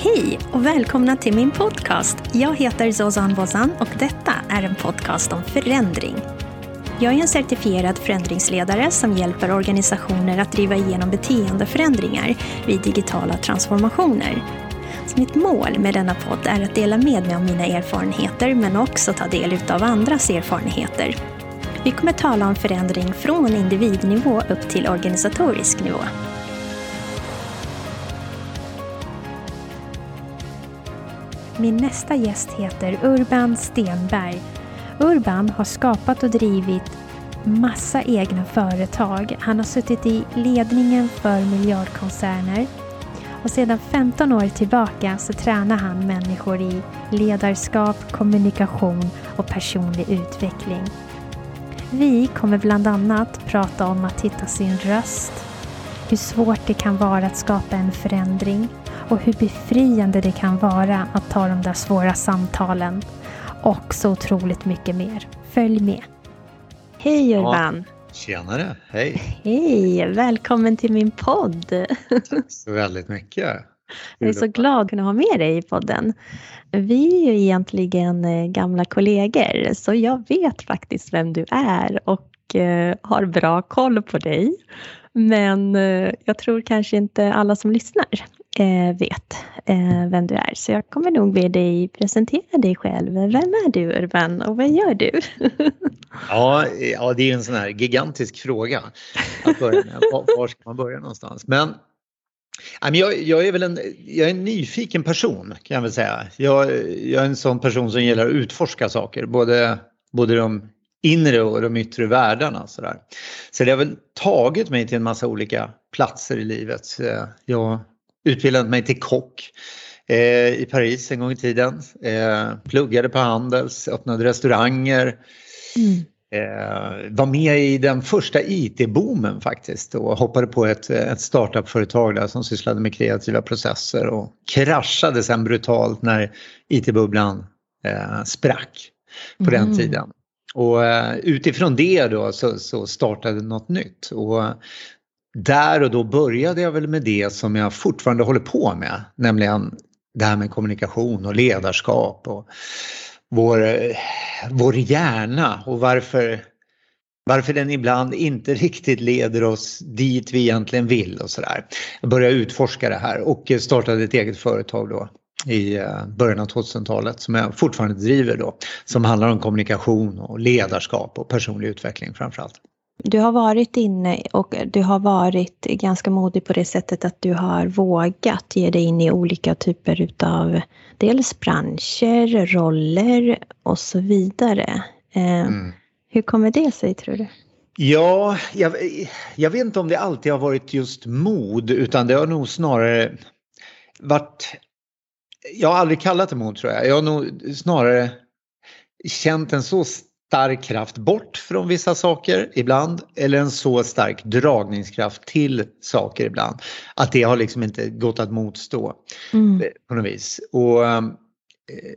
Hej och välkomna till min podcast. Jag heter Zozan Bozan och detta är en podcast om förändring. Jag är en certifierad förändringsledare som hjälper organisationer att driva igenom beteendeförändringar vid digitala transformationer. Så mitt mål med denna podd är att dela med mig av mina erfarenheter men också ta del av andras erfarenheter. Vi kommer tala om förändring från individnivå upp till organisatorisk nivå. Min nästa gäst heter Urban Stenberg. Urban har skapat och drivit massa egna företag. Han har suttit i ledningen för miljardkoncerner och sedan 15 år tillbaka så tränar han människor i ledarskap, kommunikation och personlig utveckling. Vi kommer bland annat prata om att hitta sin röst, hur svårt det kan vara att skapa en förändring och hur befriande det kan vara att ta de där svåra samtalen och så otroligt mycket mer. Följ med! Hej Urban! Ja, tjenare, hej! Hej! Välkommen till min podd! Tack så väldigt mycket! Jag är så glad att kunna ha med dig i podden. Vi är ju egentligen eh, gamla kollegor så jag vet faktiskt vem du är och eh, har bra koll på dig. Men eh, jag tror kanske inte alla som lyssnar Eh, vet eh, vem du är. Så jag kommer nog be dig presentera dig själv. Vem är du Urban och vad gör du? ja, ja, det är en sån här gigantisk fråga. Att börja med. Var, var ska man börja någonstans? Men jag, jag, är väl en, jag är en nyfiken person kan jag väl säga. Jag, jag är en sån person som gillar att utforska saker, både, både de inre och de yttre världarna. Så, där. så det har väl tagit mig till en massa olika platser i livet. Eh, jag utbildade mig till kock eh, i Paris en gång i tiden. Eh, pluggade på Handels, öppnade restauranger. Mm. Eh, var med i den första IT-boomen faktiskt och hoppade på ett, ett startupföretag där som sysslade med kreativa processer och kraschade sen brutalt när IT-bubblan eh, sprack på mm. den tiden. Och utifrån det då så, så startade något nytt. Och där och då började jag väl med det som jag fortfarande håller på med, nämligen det här med kommunikation och ledarskap och vår, vår hjärna och varför, varför den ibland inte riktigt leder oss dit vi egentligen vill och sådär. Jag började utforska det här och startade ett eget företag då i eh, början av 2000-talet som jag fortfarande driver då som handlar om kommunikation och ledarskap och personlig utveckling framförallt. Du har varit inne och du har varit ganska modig på det sättet att du har vågat ge dig in i olika typer utav dels branscher, roller och så vidare. Eh, mm. Hur kommer det sig tror du? Ja, jag, jag, vet inte om det alltid har varit just mod utan det har nog snarare varit... Jag har aldrig kallat det mod tror jag. Jag har nog snarare känt en så stark kraft bort från vissa saker ibland eller en så stark dragningskraft till saker ibland att det har liksom inte gått att motstå mm. på något vis. Och eh,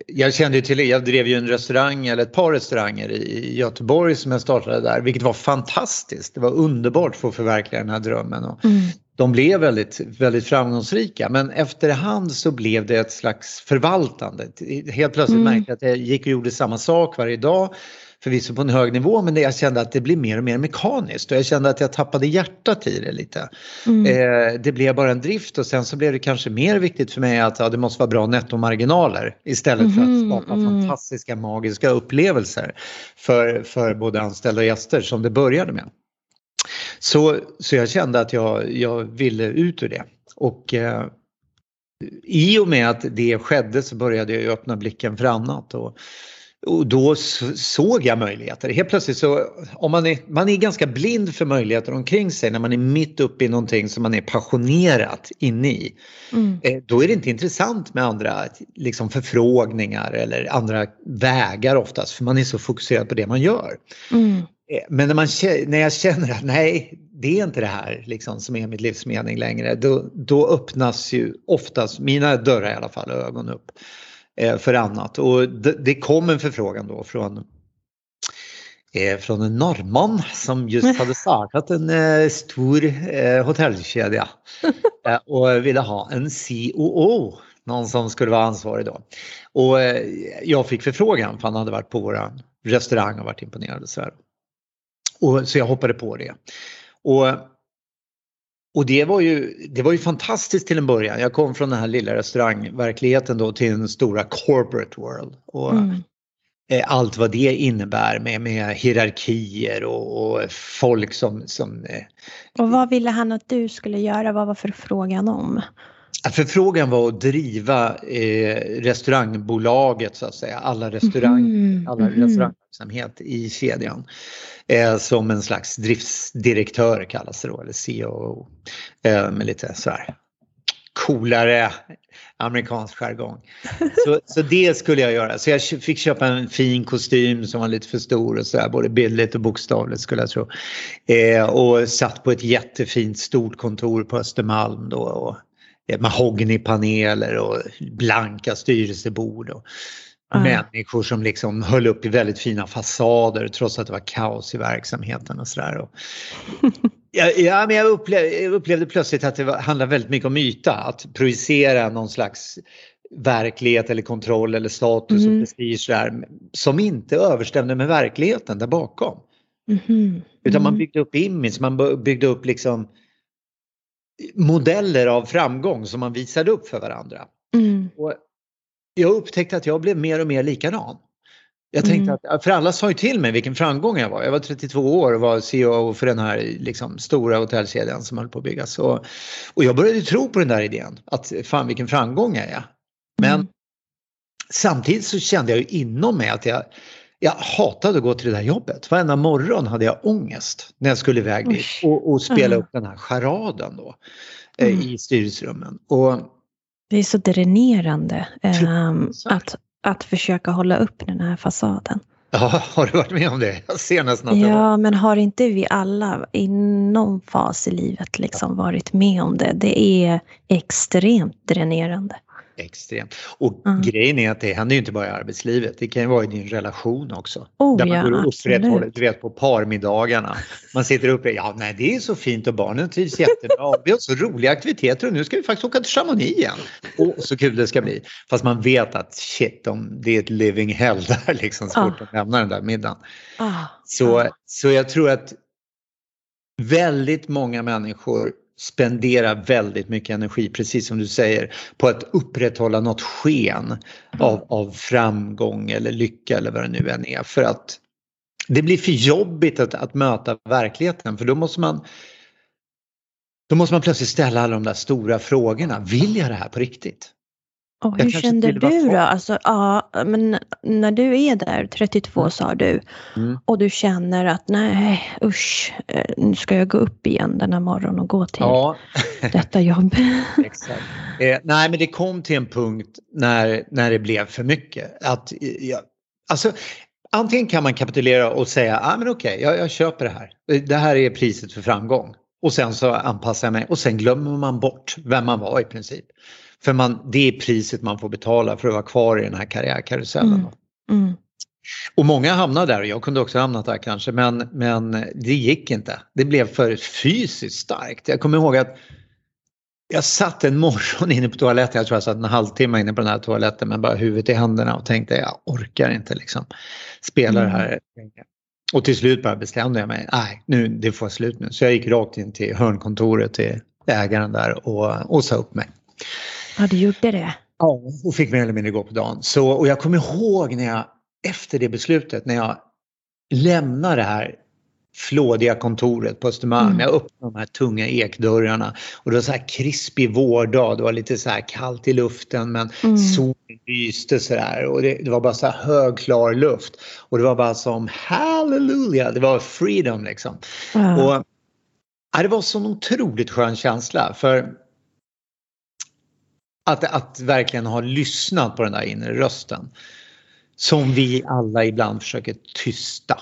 jag kände ju till, jag drev ju en restaurang eller ett par restauranger i Göteborg som jag startade där vilket var fantastiskt. Det var underbart att få förverkliga den här drömmen. Och mm. De blev väldigt, väldigt framgångsrika men efterhand så blev det ett slags förvaltande. Helt plötsligt mm. märkte jag att jag gick och gjorde samma sak varje dag förvisso på en hög nivå men jag kände att det blir mer och mer mekaniskt och jag kände att jag tappade hjärtat i det lite. Mm. Eh, det blev bara en drift och sen så blev det kanske mer viktigt för mig att ja, det måste vara bra nettomarginaler istället mm. för att mhm, skapa mm. fantastiska magiska upplevelser för, för både anställda och gäster som det började med. Så, så jag kände att jag, jag ville ut ur det. Och eh, i och med att det skedde så började jag öppna blicken för annat. Och, och då såg jag möjligheter. Helt plötsligt så, om man är, man är ganska blind för möjligheter omkring sig när man är mitt uppe i någonting som man är passionerat inne i. Mm. Eh, då är det inte intressant med andra liksom förfrågningar eller andra vägar oftast för man är så fokuserad på det man gör. Mm. Eh, men när, man, när jag känner att nej, det är inte det här liksom, som är mitt livsmening längre, då, då öppnas ju oftast, mina dörrar i alla fall, ögon upp. Eh, för annat. Och det, kom en förfrågan då från eh, från en norrman som just hade startat en eh, stor hotellkedja och ville ha en COO någon som skulle vara ansvarig då. Och jag fick förfrågan för han hade varit på vår restaurang och varit imponerad. Och så, här. Och, så jag hoppade på det. Och, och det var, ju, det var ju fantastiskt till en början. Jag kom från den här lilla restaurangverkligheten då till den stora corporate world. Och, mm. Eh, allt vad det innebär med, med hierarkier och, och folk som, som... Eh, och vad ville han att du skulle göra? Vad var förfrågan om? Förfrågan var att driva eh, restaurangbolaget så att säga, alla restaurang, mm. alla mm verksamhet i kedjan. Eh, som en slags driftsdirektör kallas det då, eller COO. eh, med lite så här coolare amerikansk jargong. Så, så det skulle jag göra. Så jag fick köpa en fin kostym som var lite för stor och sådär, både bildligt och bokstavligt skulle jag tro. Eh, och satt på ett jättefint stort kontor på Östermalm då. Och, eh, mahognypaneler och blanka styrelsebord. Och, Mm. Människor som liksom höll upp i väldigt fina fasader trots att det var kaos i verksamheten och sådär. Ja, ja, men jag upplevde, jag upplevde plötsligt att det var, handlade väldigt mycket om yta. Att projicera någon slags verklighet eller kontroll eller status mm. och prestige där, som inte överstämde med verkligheten där bakom. Mm. Utan man mm. byggde upp image, man byggde upp liksom modeller av framgång som man visade upp för varandra. Mm. Och jag upptäckte att jag blev mer och mer likadan. Jag tänkte mm. att, för alla sa ju till mig vilken framgång jag var. Jag var 32 år och var CEO för den här liksom, stora hotellkedjan som höll på att byggas. Och, och jag började tro på den där idén, att fan vilken framgång jag är. Men mm. samtidigt så kände jag ju inom mig att jag, jag hatade att gå till det där jobbet. Varenda morgon hade jag ångest när jag skulle iväg dit och, och spela mm. upp den här charaden då eh, mm. i styrelserummen. Och, det är så dränerande um, att att försöka hålla upp den här fasaden. Ja, har du varit med om det? Nästan att Ja, men har inte vi alla i någon fas i livet liksom varit med om det? Det är extremt dränerande extremt. Och mm. grejen är att det händer ju inte bara i arbetslivet, det kan ju vara i din relation också. Oh, där man ja, går upprätthållet, du vet på parmiddagarna. Man sitter uppe, ja nej det är så fint och barnen trivs jättebra. Vi har så roliga aktiviteter och nu ska vi faktiskt åka till Chamonix igen. Och så kul det ska bli. Fast man vet att shit, de, det är ett living hell där liksom så fort de lämnar den där middagen. Ah. Så, ah. så jag tror att väldigt många människor spendera väldigt mycket energi, precis som du säger, på att upprätthålla något sken av, av framgång eller lycka eller vad det nu än är. För att det blir för jobbigt att, att möta verkligheten för då måste man då måste man plötsligt ställa alla de där stora frågorna. Vill jag det här på riktigt? Och hur kände du då? Alltså, ja, men när du är där, 32 mm. sa du, mm. och du känner att nej usch, eh, nu ska jag gå upp igen den här morgonen och gå till ja. detta jobb. Exakt. Eh, nej men det kom till en punkt när, när det blev för mycket. Att, ja, alltså, antingen kan man kapitulera och säga, ah, men okej, okay, jag, jag köper det här. Det här är priset för framgång. Och sen så anpassar jag mig och sen glömmer man bort vem man var i princip. För man, det är priset man får betala för att vara kvar i den här karriärkarusellen. Mm. Mm. Och många hamnade där och jag kunde också hamnat där kanske men, men det gick inte. Det blev för fysiskt starkt. Jag kommer ihåg att jag satt en morgon inne på toaletten, jag tror jag satt en halvtimme inne på den här toaletten med bara huvudet i händerna och tänkte jag orkar inte liksom spela mm. det här. Och till slut bara bestämde jag mig, nej nu det får slut nu. Så jag gick rakt in till hörnkontoret till ägaren där och, och sa upp mig. Ja, du gjorde det? Ja, och fick mer eller mindre gå på dagen. Så, och jag kommer ihåg när jag, efter det beslutet, när jag lämnade det här flådiga kontoret på Östermalm. Mm. Jag öppnade de här tunga ekdörrarna och det var så här krispig vårdag. Det var lite så här kallt i luften men mm. solen lyste så där och det, det, var bara så här hög klar luft. Och det var bara som halleluja, det var freedom liksom. Mm. Och, ja, det var så en otroligt skön känsla för att, att verkligen ha lyssnat på den där inre rösten. Som vi alla ibland försöker tysta.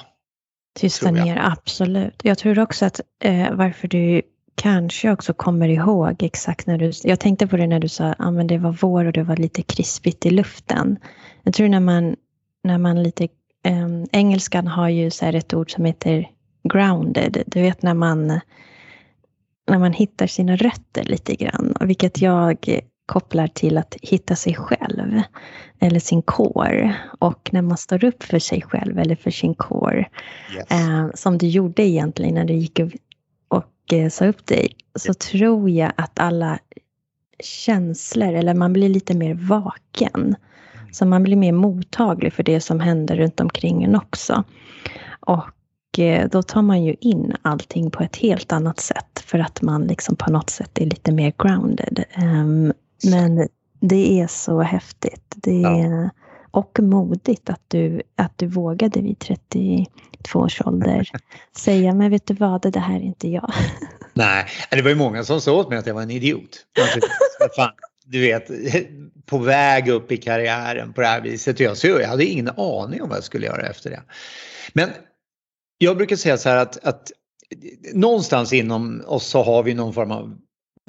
Tysta ner, absolut. Jag tror också att eh, varför du kanske också kommer ihåg exakt när du... Jag tänkte på det när du sa att ah, det var vår och det var lite krispigt i luften. Jag tror när man, när man lite... Eh, engelskan har ju så ett ord som heter grounded. Du vet när man, när man hittar sina rötter lite grann. Vilket jag kopplar till att hitta sig själv eller sin core. Och när man står upp för sig själv eller för sin core, yes. eh, som du gjorde egentligen när du gick och, och eh, sa upp dig, så yes. tror jag att alla känslor, eller man blir lite mer vaken. Mm. Så man blir mer mottaglig för det som händer runt omkring en också. Och eh, då tar man ju in allting på ett helt annat sätt för att man liksom på något sätt är lite mer grounded. Men det är så häftigt. Det är, ja. Och modigt att du, att du vågade vid 32 års ålder säga, men vet du vad, det här är inte jag. Nej, det var ju många som sa åt mig att jag var en idiot. Fan, du vet, på väg upp i karriären på det här viset. Jag, så jag hade ingen aning om vad jag skulle göra efter det. Men jag brukar säga så här att, att någonstans inom oss så har vi någon form av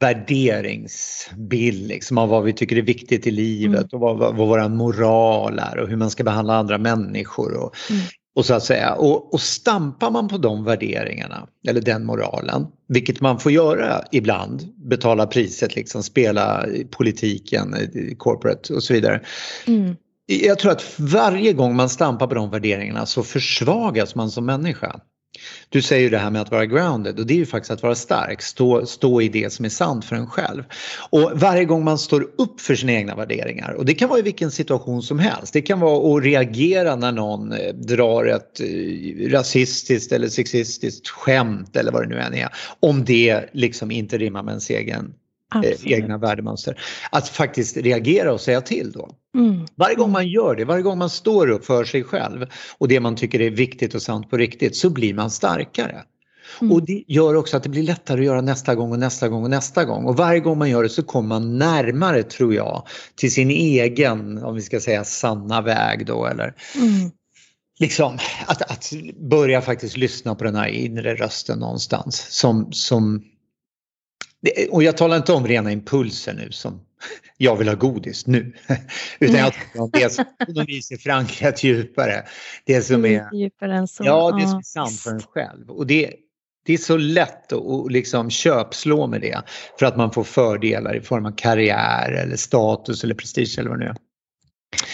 värderingsbild liksom, av vad vi tycker är viktigt i livet mm. och vad, vad, vad vår moral är och hur man ska behandla andra människor. Och, mm. och så att säga. Och, och stampar man på de värderingarna eller den moralen, vilket man får göra ibland, betala priset, liksom, spela politiken, corporate och så vidare. Mm. Jag tror att varje gång man stampar på de värderingarna så försvagas man som människa. Du säger ju det här med att vara grounded och det är ju faktiskt att vara stark, stå, stå i det som är sant för en själv. Och varje gång man står upp för sina egna värderingar och det kan vara i vilken situation som helst. Det kan vara att reagera när någon eh, drar ett eh, rasistiskt eller sexistiskt skämt eller vad det nu än är. Om det liksom inte rimmar med ens egen eh, egna värdemönster. Att faktiskt reagera och säga till då. Mm. Varje gång man gör det, varje gång man står upp för sig själv och det man tycker är viktigt och sant på riktigt så blir man starkare. Mm. Och det gör också att det blir lättare att göra nästa gång och nästa gång och nästa gång. Och varje gång man gör det så kommer man närmare, tror jag, till sin egen, om vi ska säga sanna väg då eller mm. Liksom att, att börja faktiskt lyssna på den här inre rösten någonstans som, som och jag talar inte om rena impulser nu som jag vill ha godis nu. Utan jag talar om det som är förankrat djupare. Det som är, djupare än så. Ja, det som är sant för en själv. Och det, det är så lätt att liksom köpslå med det för att man får fördelar i form av karriär eller status eller prestige eller vad det nu är.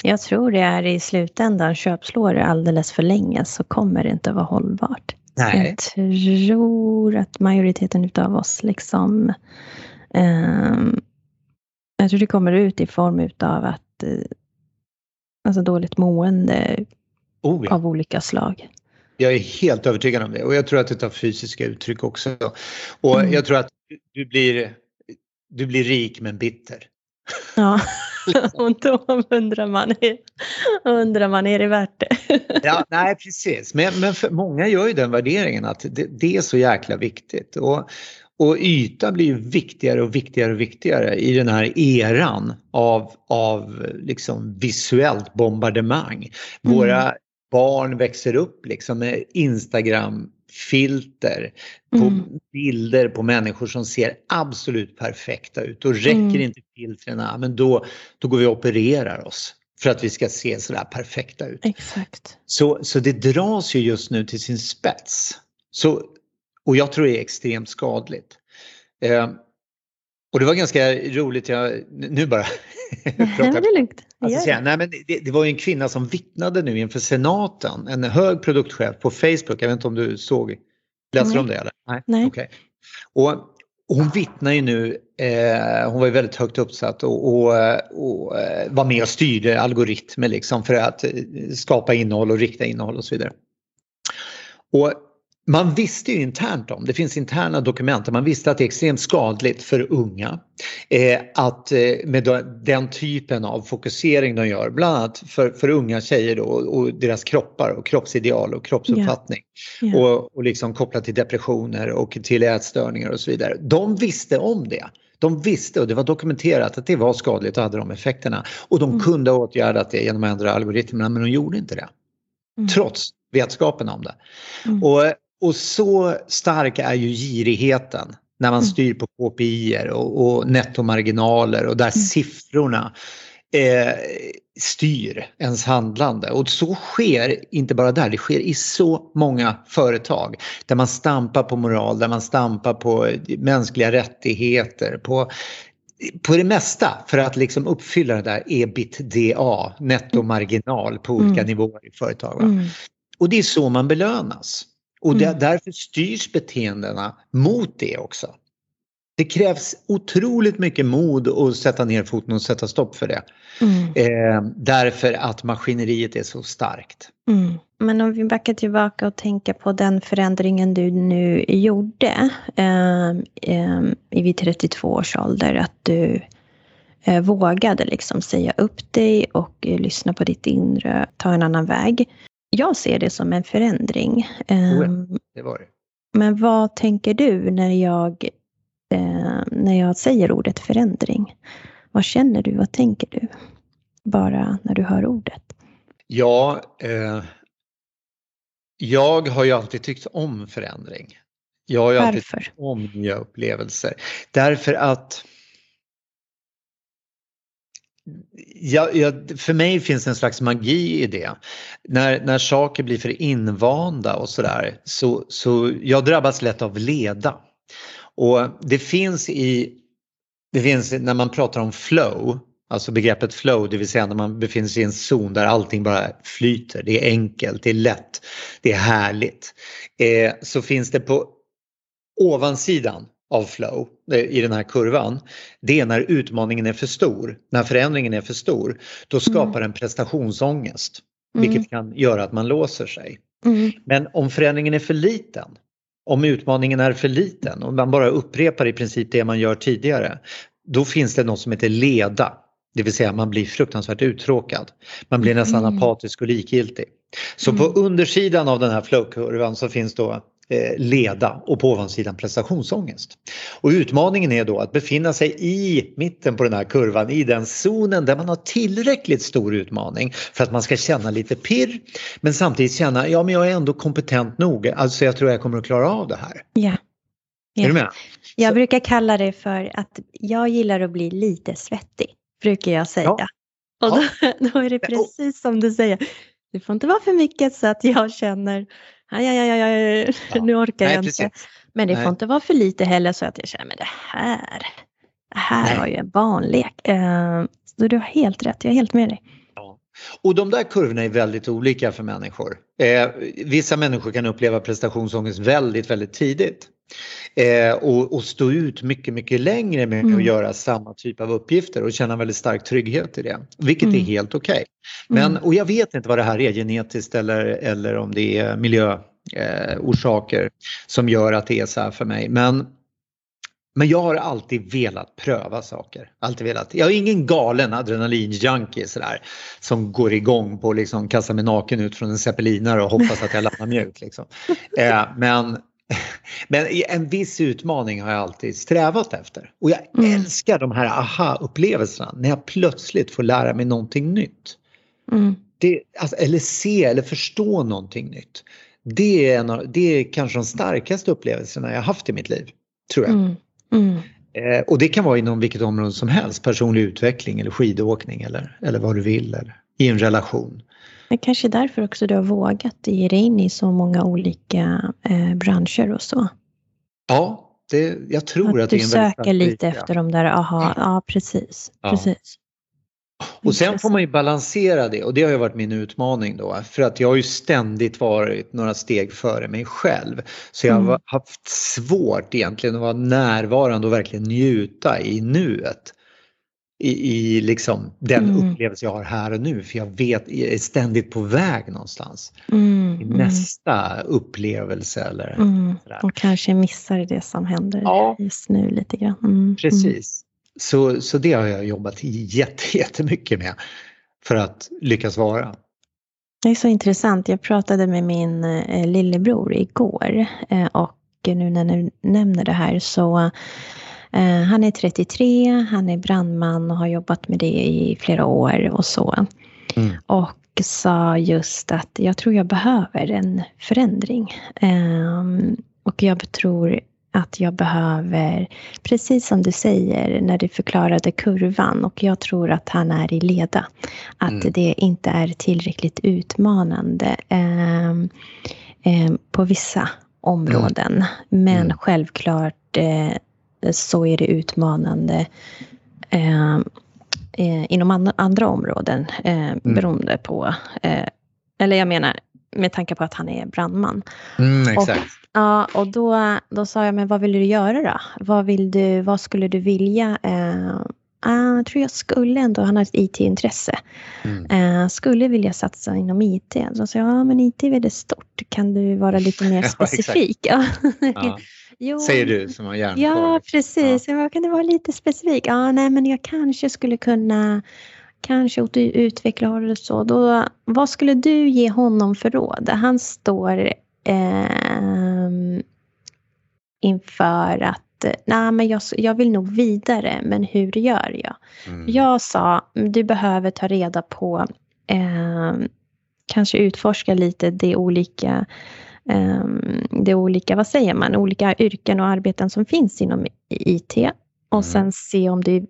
Jag tror det är i slutändan köpslår det alldeles för länge så kommer det inte vara hållbart. Nej. Jag tror att majoriteten utav oss liksom eh, Jag tror det kommer ut i form utav att eh, Alltså dåligt mående oh ja. av olika slag. Jag är helt övertygad om det och jag tror att det tar fysiska uttryck också. Och mm. jag tror att du blir, du blir rik men bitter. Ja. och då undrar man, undrar man, är det värt det? ja, nej precis, men, men många gör ju den värderingen att det, det är så jäkla viktigt. Och, och yta blir viktigare och viktigare och viktigare i den här eran av, av liksom visuellt bombardemang. Våra mm. barn växer upp liksom med Instagram filter på mm. bilder på människor som ser absolut perfekta ut. Då räcker mm. inte filtrerna, men då, då går vi och opererar oss för att vi ska se sådär perfekta ut. Exakt. Så, så det dras ju just nu till sin spets. Så, och jag tror det är extremt skadligt. Eh, och det var ganska roligt, jag, nu bara. Alltså, säga, nej, men det, det, var ju en kvinna som vittnade nu inför senaten, en hög produktchef på Facebook, jag vet inte om du såg, läste du om det eller? Nej. nej. Okay. Och, hon vittnar ju nu, eh, hon var ju väldigt högt uppsatt och, och, och eh, var med och styrde algoritmer liksom för att eh, skapa innehåll och rikta innehåll och så vidare. Och man visste ju internt om, det finns interna dokument, man visste att det är extremt skadligt för unga eh, att eh, med den typen av fokusering de gör, bland annat för, för unga tjejer då, och deras kroppar och kroppsideal och kroppsuppfattning yeah. Yeah. Och, och liksom kopplat till depressioner och till ätstörningar och så vidare. De visste om det. De visste och det var dokumenterat att det var skadligt och hade de effekterna. Och de mm. kunde ha åtgärdat det genom att ändra algoritmerna men de gjorde inte det. Mm. Trots vetskapen om det. Mm. Och och så stark är ju girigheten när man mm. styr på KPI och, och nettomarginaler och där mm. siffrorna eh, styr ens handlande. Och så sker inte bara där, det sker i så många företag där man stampar på moral, där man stampar på mänskliga rättigheter, på på det mesta för att liksom uppfylla det där ebitda, nettomarginal på olika Mm. nivåer i företag. Mm. Och det är så man belönas. Och där, Mm. därför styrs beteendena mot det också. Det krävs otroligt mycket mod att sätta ner foten och sätta stopp för det. Mm. Eh, därför att maskineriet är så starkt. Mm. Men om vi backar tillbaka och tänker på den förändringen du nu gjorde eh, eh, vid 32 års ålder, att du eh, vågade liksom säga upp dig och eh, lyssna på ditt inre, ta en annan väg. Jag ser det som en förändring. Oh Det var det. Men vad tänker du när jag, eh, när jag säger ordet förändring? Vad känner du? Vad tänker du? Bara när du hör ordet. Ja, eh, jag har ju alltid tyckt om förändring. Jag har ju alltid Varför? tyckt om nya upplevelser. Därför att Ja, ja, för mig finns det en slags magi i det. När, när saker blir för invanda och sådär så, så jag drabbas lätt av leda. Och det finns i, det finns när man pratar om flow, alltså begreppet flow, det vill säga när man befinner sig i en zon där allting bara flyter, det är enkelt, det är lätt, det är härligt. Eh, så finns det på ovansidan av flow eh, i den här kurvan, det är när utmaningen är för stor, när förändringen är för stor, då skapar den prestationsångest. Mm. Vilket kan göra att man låser sig. Mm. Men om förändringen är för liten, om utmaningen är för liten och man bara upprepar i princip det man gör tidigare, då finns det något som heter leda. Det vill säga man blir fruktansvärt uttråkad. Man blir nästan Mm. apatisk och likgiltig. Så på undersidan av den här flowkurvan så finns då leda och på ovansidan prestationsångest. Och utmaningen är då att befinna sig i mitten på den här kurvan, i den zonen där man har tillräckligt stor utmaning för att man ska känna lite pirr men samtidigt känna, ja men jag är ändå kompetent nog, alltså jag tror jag kommer att klara av det här. Ja. Är Ja. du med? Jag Så- brukar kalla det för att jag gillar att bli lite svettig, brukar jag säga. Ja. Och då, Ja. då är det precis som du säger. Det får inte vara för mycket så att jag känner, aj, aj, aj, aj, Ja. nu orkar Nej, jag precis. inte. Men det Nej. får inte vara för lite heller så att jag känner, men det här, det här Nej. var ju en barnlek. Eh, så du har helt rätt, jag är helt med dig. Och de där kurvorna är väldigt olika för människor. Eh, vissa människor kan uppleva prestationsångest väldigt, väldigt tidigt. Eh, och, och stå ut mycket, mycket längre med Mm. att göra samma typ av uppgifter och känna väldigt stark trygghet i det. Vilket är Mm. helt okej. Men, Mm. och jag vet inte vad det här är genetiskt eller, eller om det är miljöorsaker eh, som gör att det är så här för mig. Men men jag har alltid velat pröva saker. Alltid velat. Jag är ingen galen adrenalin-junkie sådär. Som går igång på att liksom kasta mig naken ut från en zeppelinare och hoppas att jag landar mjukt. Liksom. Eh, men, men en viss utmaning har jag alltid strävat efter. Och jag Mm. älskar de här aha-upplevelserna när jag plötsligt får lära mig någonting nytt. Mm. Det, alltså, eller se eller förstå någonting nytt. Det är, en av, det är kanske de starkaste upplevelserna jag haft i mitt liv. Tror jag. Mm. Mm. Eh, och det kan vara inom vilket område som helst, personlig utveckling eller skidåkning eller, eller vad du vill eller i en relation. Det kanske är därför också du har vågat ge dig in i så många olika eh, branscher och så. Ja, det, jag tror att, Att det är en väldigt söker lite efter de där, aha, ja precis. Ja. precis. Och sen får man ju balansera det och det har ju varit min utmaning då för att jag har ju ständigt varit några steg före mig själv. Så jag har Mm. haft svårt egentligen att vara närvarande och verkligen njuta i nuet. I, i liksom den Mm. upplevelse jag har här och nu för jag vet, jag är ständigt på väg någonstans. Mm, i mm, nästa upplevelse eller mm. sådär. Och kanske missar det som händer Ja. just nu lite grann. Mm, mm. Precis. Så, så det har jag jobbat jätte, jättemycket med för att lyckas vara. Det är så intressant. Jag pratade med min eh, lillebror igår eh, och nu när du nämner det här så eh, han är 33, han är brandman och har jobbat med det i flera år och så. Mm. Och sa just att jag tror jag behöver en förändring. Ehm, och jag tror att jag behöver, precis som du säger när du förklarade kurvan och jag tror att han är i leda. Att Mm. det inte är tillräckligt utmanande ehm, ehm, på vissa områden. Men Mm. självklart eh, så är det utmanande eh, eh, inom an andra områden eh, mm. beroende på, eh, eller jag menar med tanke på att han är brandman. Mm. Och, ja, och då, då sa jag, men vad vill du göra då? Vad, vill du, vad skulle du vilja? Eh, Uh, jag tror jag skulle ändå, han har ett IT-intresse, mm. uh, skulle vilja satsa inom IT. Så sa jag, ja men IT är väldigt stort, kan du vara lite mer specifik? ja, jo. Säger du som har järnkoll. Ja, precis. Ja. Kan du vara lite specifik? Ja, nej men jag kanske skulle kunna kanske utveckla det så. Då, vad skulle du ge honom för råd? Han står eh, inför att nej men jag, jag vill nog vidare, men hur gör jag? Mm. Jag sa, du behöver ta reda på, eh, kanske utforska lite det olika, eh, det olika, vad säger man, olika yrken och arbeten som finns inom IT. Och mm. sen se om det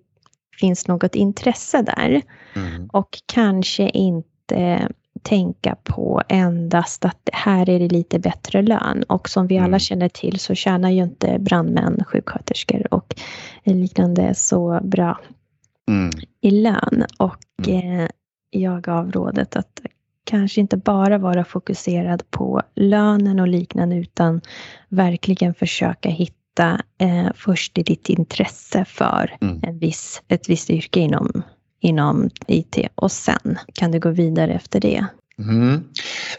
finns något intresse där. Mm. Och kanske inte tänka på endast att här är det lite bättre lön. Och som vi alla mm. känner till så tjänar ju inte brandmän, sjuksköterskor och liknande så bra mm. i lön. Och mm. eh, jag gav rådet att kanske inte bara vara fokuserad på lönen och liknande utan verkligen försöka hitta eh, först i ditt intresse för mm. en viss, ett visst yrke inom inom IT och sen kan du gå vidare efter det. Mm.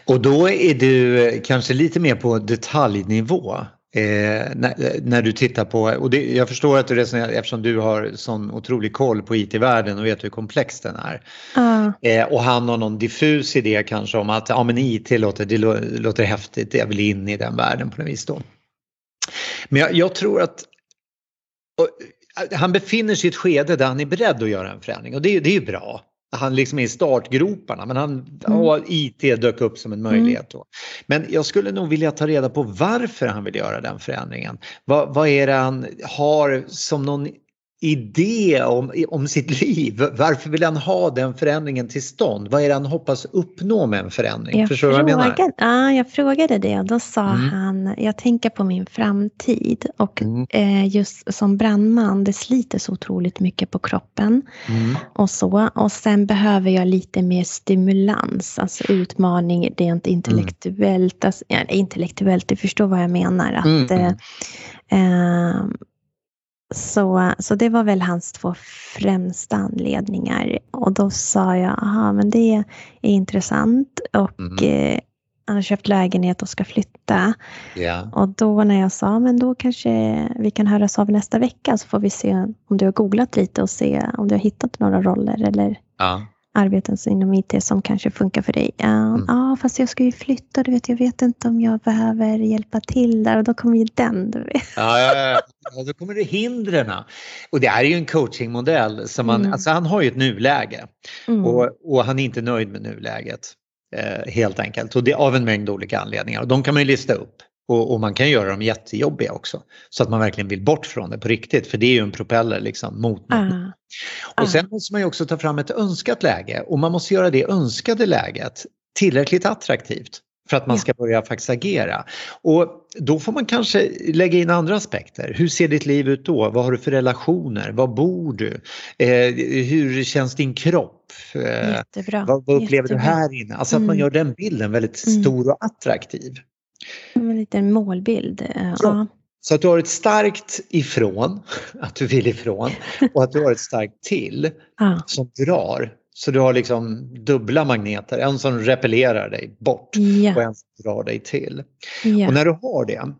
Och då är du kanske lite mer på detaljnivå eh, när, när, du tittar på, och det, jag förstår att du resonerar eftersom du har sån otrolig koll på IT-världen och vet hur komplex den är. Uh. Eh, och han har någon diffus idé kanske om att ja, men IT låter, det låter häftigt, jag vill in i den världen på något vis då. Men jag, jag tror att och, han befinner sig i ett skede där han är beredd att göra en förändring och det, det är ju bra. Han liksom är i startgroparna men han, mm. och IT dök upp som en möjlighet. Då. Men jag skulle nog vilja ta reda på varför han vill göra den förändringen. Vad, vad är det han har som någon idé om, om sitt liv. Varför vill han ha den förändringen till stånd? Vad är det han hoppas uppnå med en förändring? Jag, Förstår frågade, vad jag menar? Ja, jag frågade det och då sa mm. han, jag tänker på min framtid och mm. eh, just som brandman, det sliter så otroligt mycket på kroppen mm. och så. Och sen behöver jag lite mer stimulans, alltså utmaning rent intellektuellt. Alltså, ja, intellektuellt, du förstår vad jag menar. Att, mm. eh, eh så, så det var väl hans två främsta anledningar. Och då sa jag, aha men det är intressant och mm. eh, han har köpt lägenhet och ska flytta. Yeah. Och då när jag sa, men då kanske vi kan höras av nästa vecka så får vi se om du har googlat lite och se om du har hittat några roller eller ja arbeten inom IT som kanske funkar för dig. Ja, mm. ja, fast jag ska ju flytta, du vet, jag vet inte om jag behöver hjälpa till där och då kommer ju den. Du vet. Ja, ja, ja. då kommer det hindren. Och det här är ju en coachingmodell som man, mm. alltså han har ju ett nuläge mm. och, och han är inte nöjd med nuläget. Eh, helt enkelt och det av en mängd olika anledningar och de kan man ju lista upp. Och, och, man kan göra dem jättejobbiga också. Så att man verkligen vill bort från det på riktigt för det är ju en propeller liksom mot uh. Och uh. sen måste man ju också ta fram ett önskat läge och man måste göra det önskade läget tillräckligt attraktivt för att man ska börja faktiskt agera. Och då får man kanske lägga in andra aspekter. Hur ser ditt liv ut då? Vad har du för relationer? Var bor du? Eh, hur känns din kropp? Eh. Vad, vad upplever Jättebra. du här inne? Alltså att man mm. gör den bilden väldigt mm. stor och attraktiv. En liten målbild. Eh, ja. Så att du har ett starkt ifrån, att du vill ifrån, och att du har ett starkt till ja. som drar. Så du har liksom dubbla magneter, en som repellerar dig bort ja. och en som drar dig till. Och när du har det,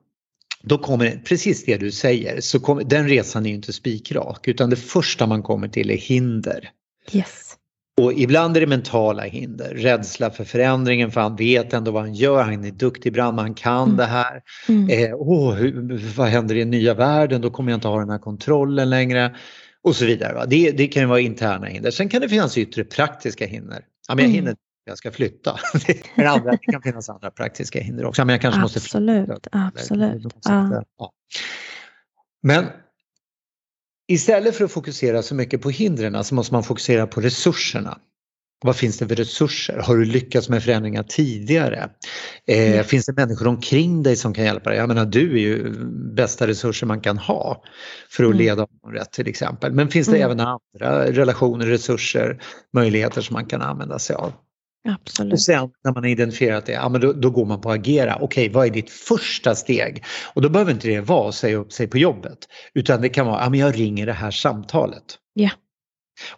då kommer precis det du säger, så kommer, den resan är ju inte spikrak utan det första man kommer till är hinder. Yes. Och ibland är det mentala hinder, rädsla för förändringen för han vet ändå vad han gör, han är duktig brandman, han kan mm. det här. Mm. Eh, oh, hur, vad händer i den nya världen, då kommer jag inte ha den här kontrollen längre. Och så vidare. Det, det kan ju vara interna hinder. Sen kan det finnas yttre praktiska hinder. Ja, men jag mm. hinner jag ska flytta. men andra, det kan finnas andra praktiska hinder också. Men jag kanske absolut, måste flytta. Absolut. Ja. Ja. Men Istället för att fokusera så mycket på hindren så måste man fokusera på resurserna. Vad finns det för resurser? Har du lyckats med förändringar tidigare? Eh, mm. Finns det människor omkring dig som kan hjälpa dig? Jag menar du är ju bästa resurser man kan ha för att mm. leda någon rätt till exempel. Men finns det mm. även andra relationer, resurser, möjligheter som man kan använda sig av? Absolut. Och sen när man har identifierat det, ja, men då, då går man på att agera. Okej, vad är ditt första steg? Och då behöver inte det vara att säga upp sig på jobbet. Utan det kan vara, ja men jag ringer det här samtalet. Ja.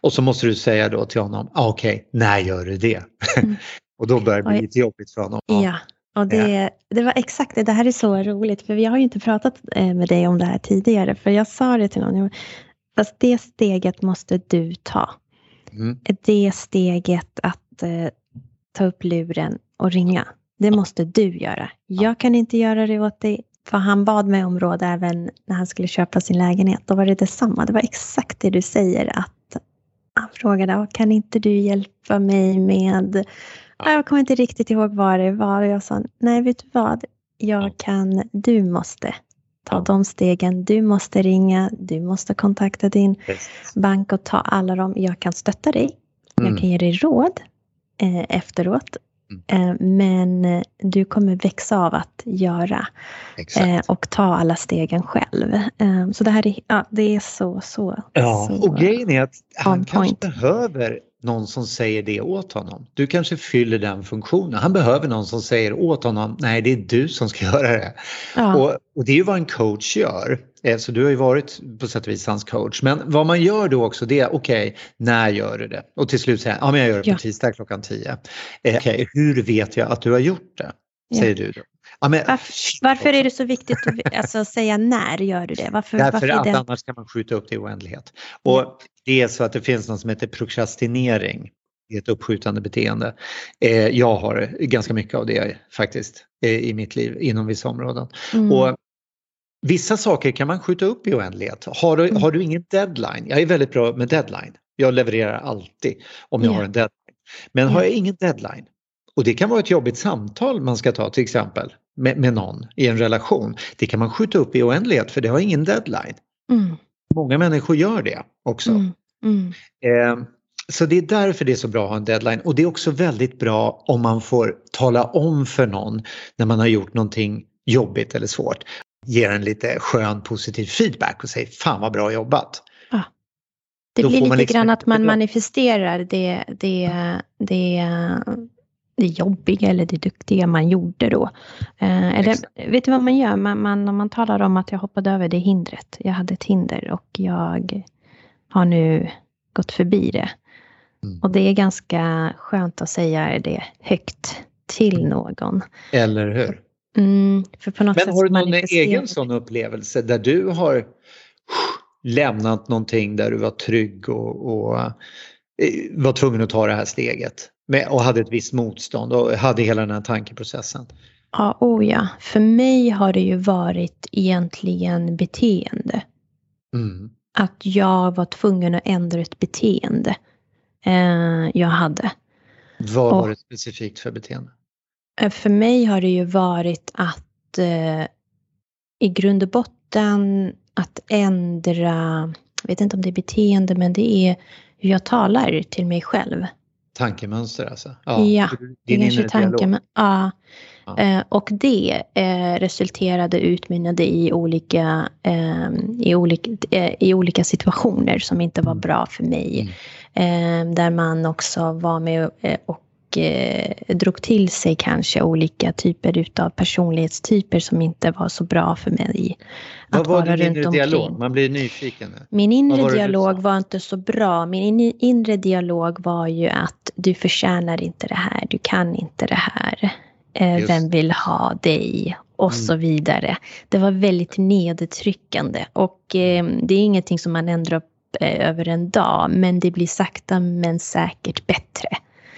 Och så måste du säga då till honom, ah, okej, okay, när gör du det? Mm. och då börjar det bli lite jobbigt för honom. Ja, och det, det var exakt det. Det här är så roligt, för vi har ju inte pratat eh, med dig om det här tidigare. För jag sa det till honom, fast det steget måste du ta. Mm. Det steget att eh, ta upp luren och ringa. Det måste du göra. Jag kan inte göra det åt dig. För han bad mig om råd även när han skulle köpa sin lägenhet. Då var det detsamma. Det var exakt det du säger att han frågade, kan inte du hjälpa mig med, ja. jag kommer inte riktigt ihåg vad det var jag sa, nej vet du vad, jag kan, du måste ta de stegen, du måste ringa, du måste kontakta din yes. bank och ta alla dem, jag kan stötta dig, mm. jag kan ge dig råd eh, efteråt, Mm. Eh, men eh, du kommer växa av att göra eh, och ta alla stegen själv. Så det här är, ja, det är så, så. Ja, så och grejen är att han kanske behöver någon som säger det åt honom. Du kanske fyller den funktionen. Han behöver någon som säger åt honom, nej det är du som ska göra det. Ja. Och, och, det är ju vad en coach gör. Eh, så du har ju varit på sätt och vis hans coach. Men vad man gör då också det är, okej, okay, när gör du det? Och till slut säger han, ja men jag gör det på ja. tisdag klockan 10. Eh, okej, okay, hur vet jag att du har gjort det? Säger ja. du då. Ja, men, varför, varför, är det så viktigt att alltså, säga när gör du det? Varför, Därför varför att det... annars kan man skjuta upp det i oändlighet. Och det är så att det finns något som heter prokrastinering. Det är ett uppskjutande beteende. Eh, jag har ganska mycket av det faktiskt eh, i mitt liv inom vissa områden. Mm. Och Vissa saker kan man skjuta upp i oändlighet. Har du, mm. har du ingen deadline, jag är väldigt bra med deadline. Jag levererar alltid om jag yeah. har en deadline. Men yeah. har jag ingen deadline, och det kan vara ett jobbigt samtal man ska ta till exempel med, med någon i en relation. Det kan man skjuta upp i oändlighet för det har ingen deadline. Mm. Många människor gör det också. Mm. Mm. Eh, så det är därför det är så bra att ha en deadline och det är också väldigt bra om man får tala om för någon när man har gjort någonting jobbigt eller svårt. Ger en lite skön positiv feedback och säger fan vad bra jobbat. Ah. Det Då blir lite liksom grann att man manifesterar det, det, det det jobbiga eller det duktiga man gjorde då. Eh, eller, vet du vad man gör? Man, man, man talar om att jag hoppade över det hindret. Jag hade ett hinder och jag har nu gått förbi det. Mm. Och det är ganska skönt att säga det högt till någon. Eller hur? Mm, Men har du någon egen sån upplevelse där du har lämnat någonting där du var trygg och, och eh, var tvungen att ta det här steget? Med, och hade ett visst motstånd och hade hela den här tankeprocessen. Ja, oh ja. För mig har det ju varit egentligen beteende. Mm. Att jag var tvungen att ändra ett beteende eh, jag hade. Vad var det specifikt för beteende? Eh, för mig har det ju varit att eh, i grund och botten att ändra, jag vet inte om det är beteende, men det är hur jag talar till mig själv. Tankemönster alltså? Ja, ja det kanske tanken, ja. ja. Eh, och det eh, resulterade utmynnade i olika, eh, i, olika, eh, i olika situationer som inte var mm. bra för mig. Mm. Eh, där man också var med eh, drog till sig kanske olika typer utav personlighetstyper som inte var så bra för mig. Vad var din inre omkring. dialog? Man blir nyfiken. Min inre var dialog var inte så bra. Min inre dialog var ju att du förtjänar inte det här, du kan inte det här. Eh, vem vill ha dig? Och mm. så vidare. Det var väldigt nedtryckande och eh, det är ingenting som man ändrar upp eh, över en dag men det blir sakta men säkert bättre.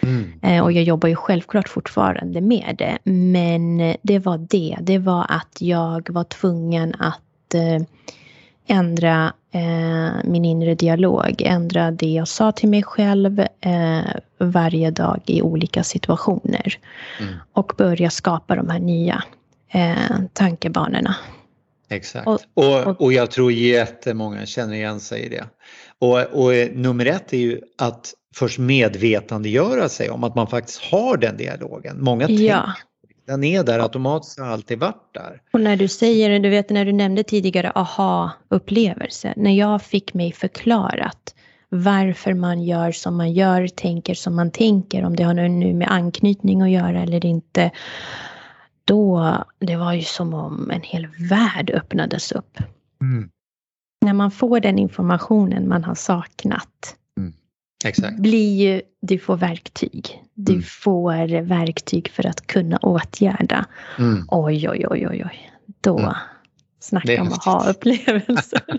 Mm. Eh, och jag jobbar ju självklart fortfarande med det. Men det var det. Det var att jag var tvungen att eh, ändra eh, min inre dialog. Ändra det jag sa till mig själv varje dag i olika situationer. Mm. Och börja skapa de här nya tankebanorna. Exakt. Och, och, och jag tror jättemånga känner igen sig i det. Och, och nummer ett är ju att först medvetandegöra sig om att man faktiskt har den dialogen. Många ja. tänker den är där automatiskt har alltid varit där. Och när du säger, du vet när du nämnde tidigare aha-upplevelse, när jag fick mig förklarat varför man gör som man gör, tänker som man tänker, om det har nu med anknytning att göra eller inte. Då, det var ju som om en hel värld öppnades upp. Mm. När man får den informationen man har saknat Exakt. blir ju, du får verktyg. Du mm. får verktyg för att kunna åtgärda. Mm. Oj, oj, oj, oj, oj. Då mm. snacka om att ha upplevelser.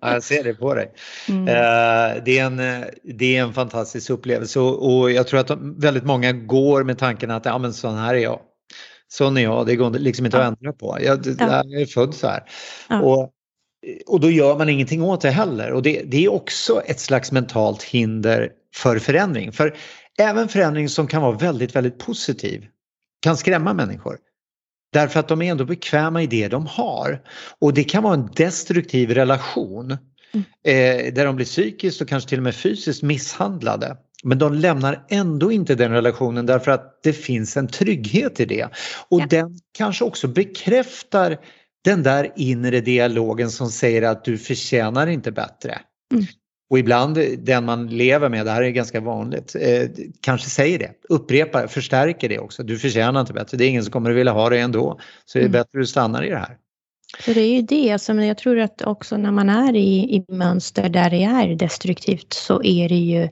ja, jag ser det på dig. Mm. Uh, det, är en, det är en fantastisk upplevelse och, och jag tror att väldigt många går med tanken att ja, men sån här är jag. Sån är jag, det går liksom inte ja. att ändra på. Jag, ja. jag är född så här. Ja. Och och då gör man ingenting åt det heller. Och det, det, är också ett slags mentalt hinder för förändring. För även förändring som kan vara väldigt, väldigt positiv kan skrämma människor. Därför att de är ändå bekväma i det de har. Och det kan vara en destruktiv relation mm. eh, där de blir psykiskt och kanske till och med fysiskt misshandlade. Men de lämnar ändå inte den relationen därför att det finns en trygghet i det. Och ja. den kanske också bekräftar den där inre dialogen som säger att du förtjänar inte bättre. Mm. Och ibland den man lever med, det här är ganska vanligt, eh, kanske säger det, upprepar, förstärker det också. Du förtjänar inte bättre, det är ingen som kommer att vilja ha det ändå. Så det är mm. bättre att du stannar i det här. Så det är ju det, alltså, jag tror att också när man är i, i mönster där det är destruktivt så är det ju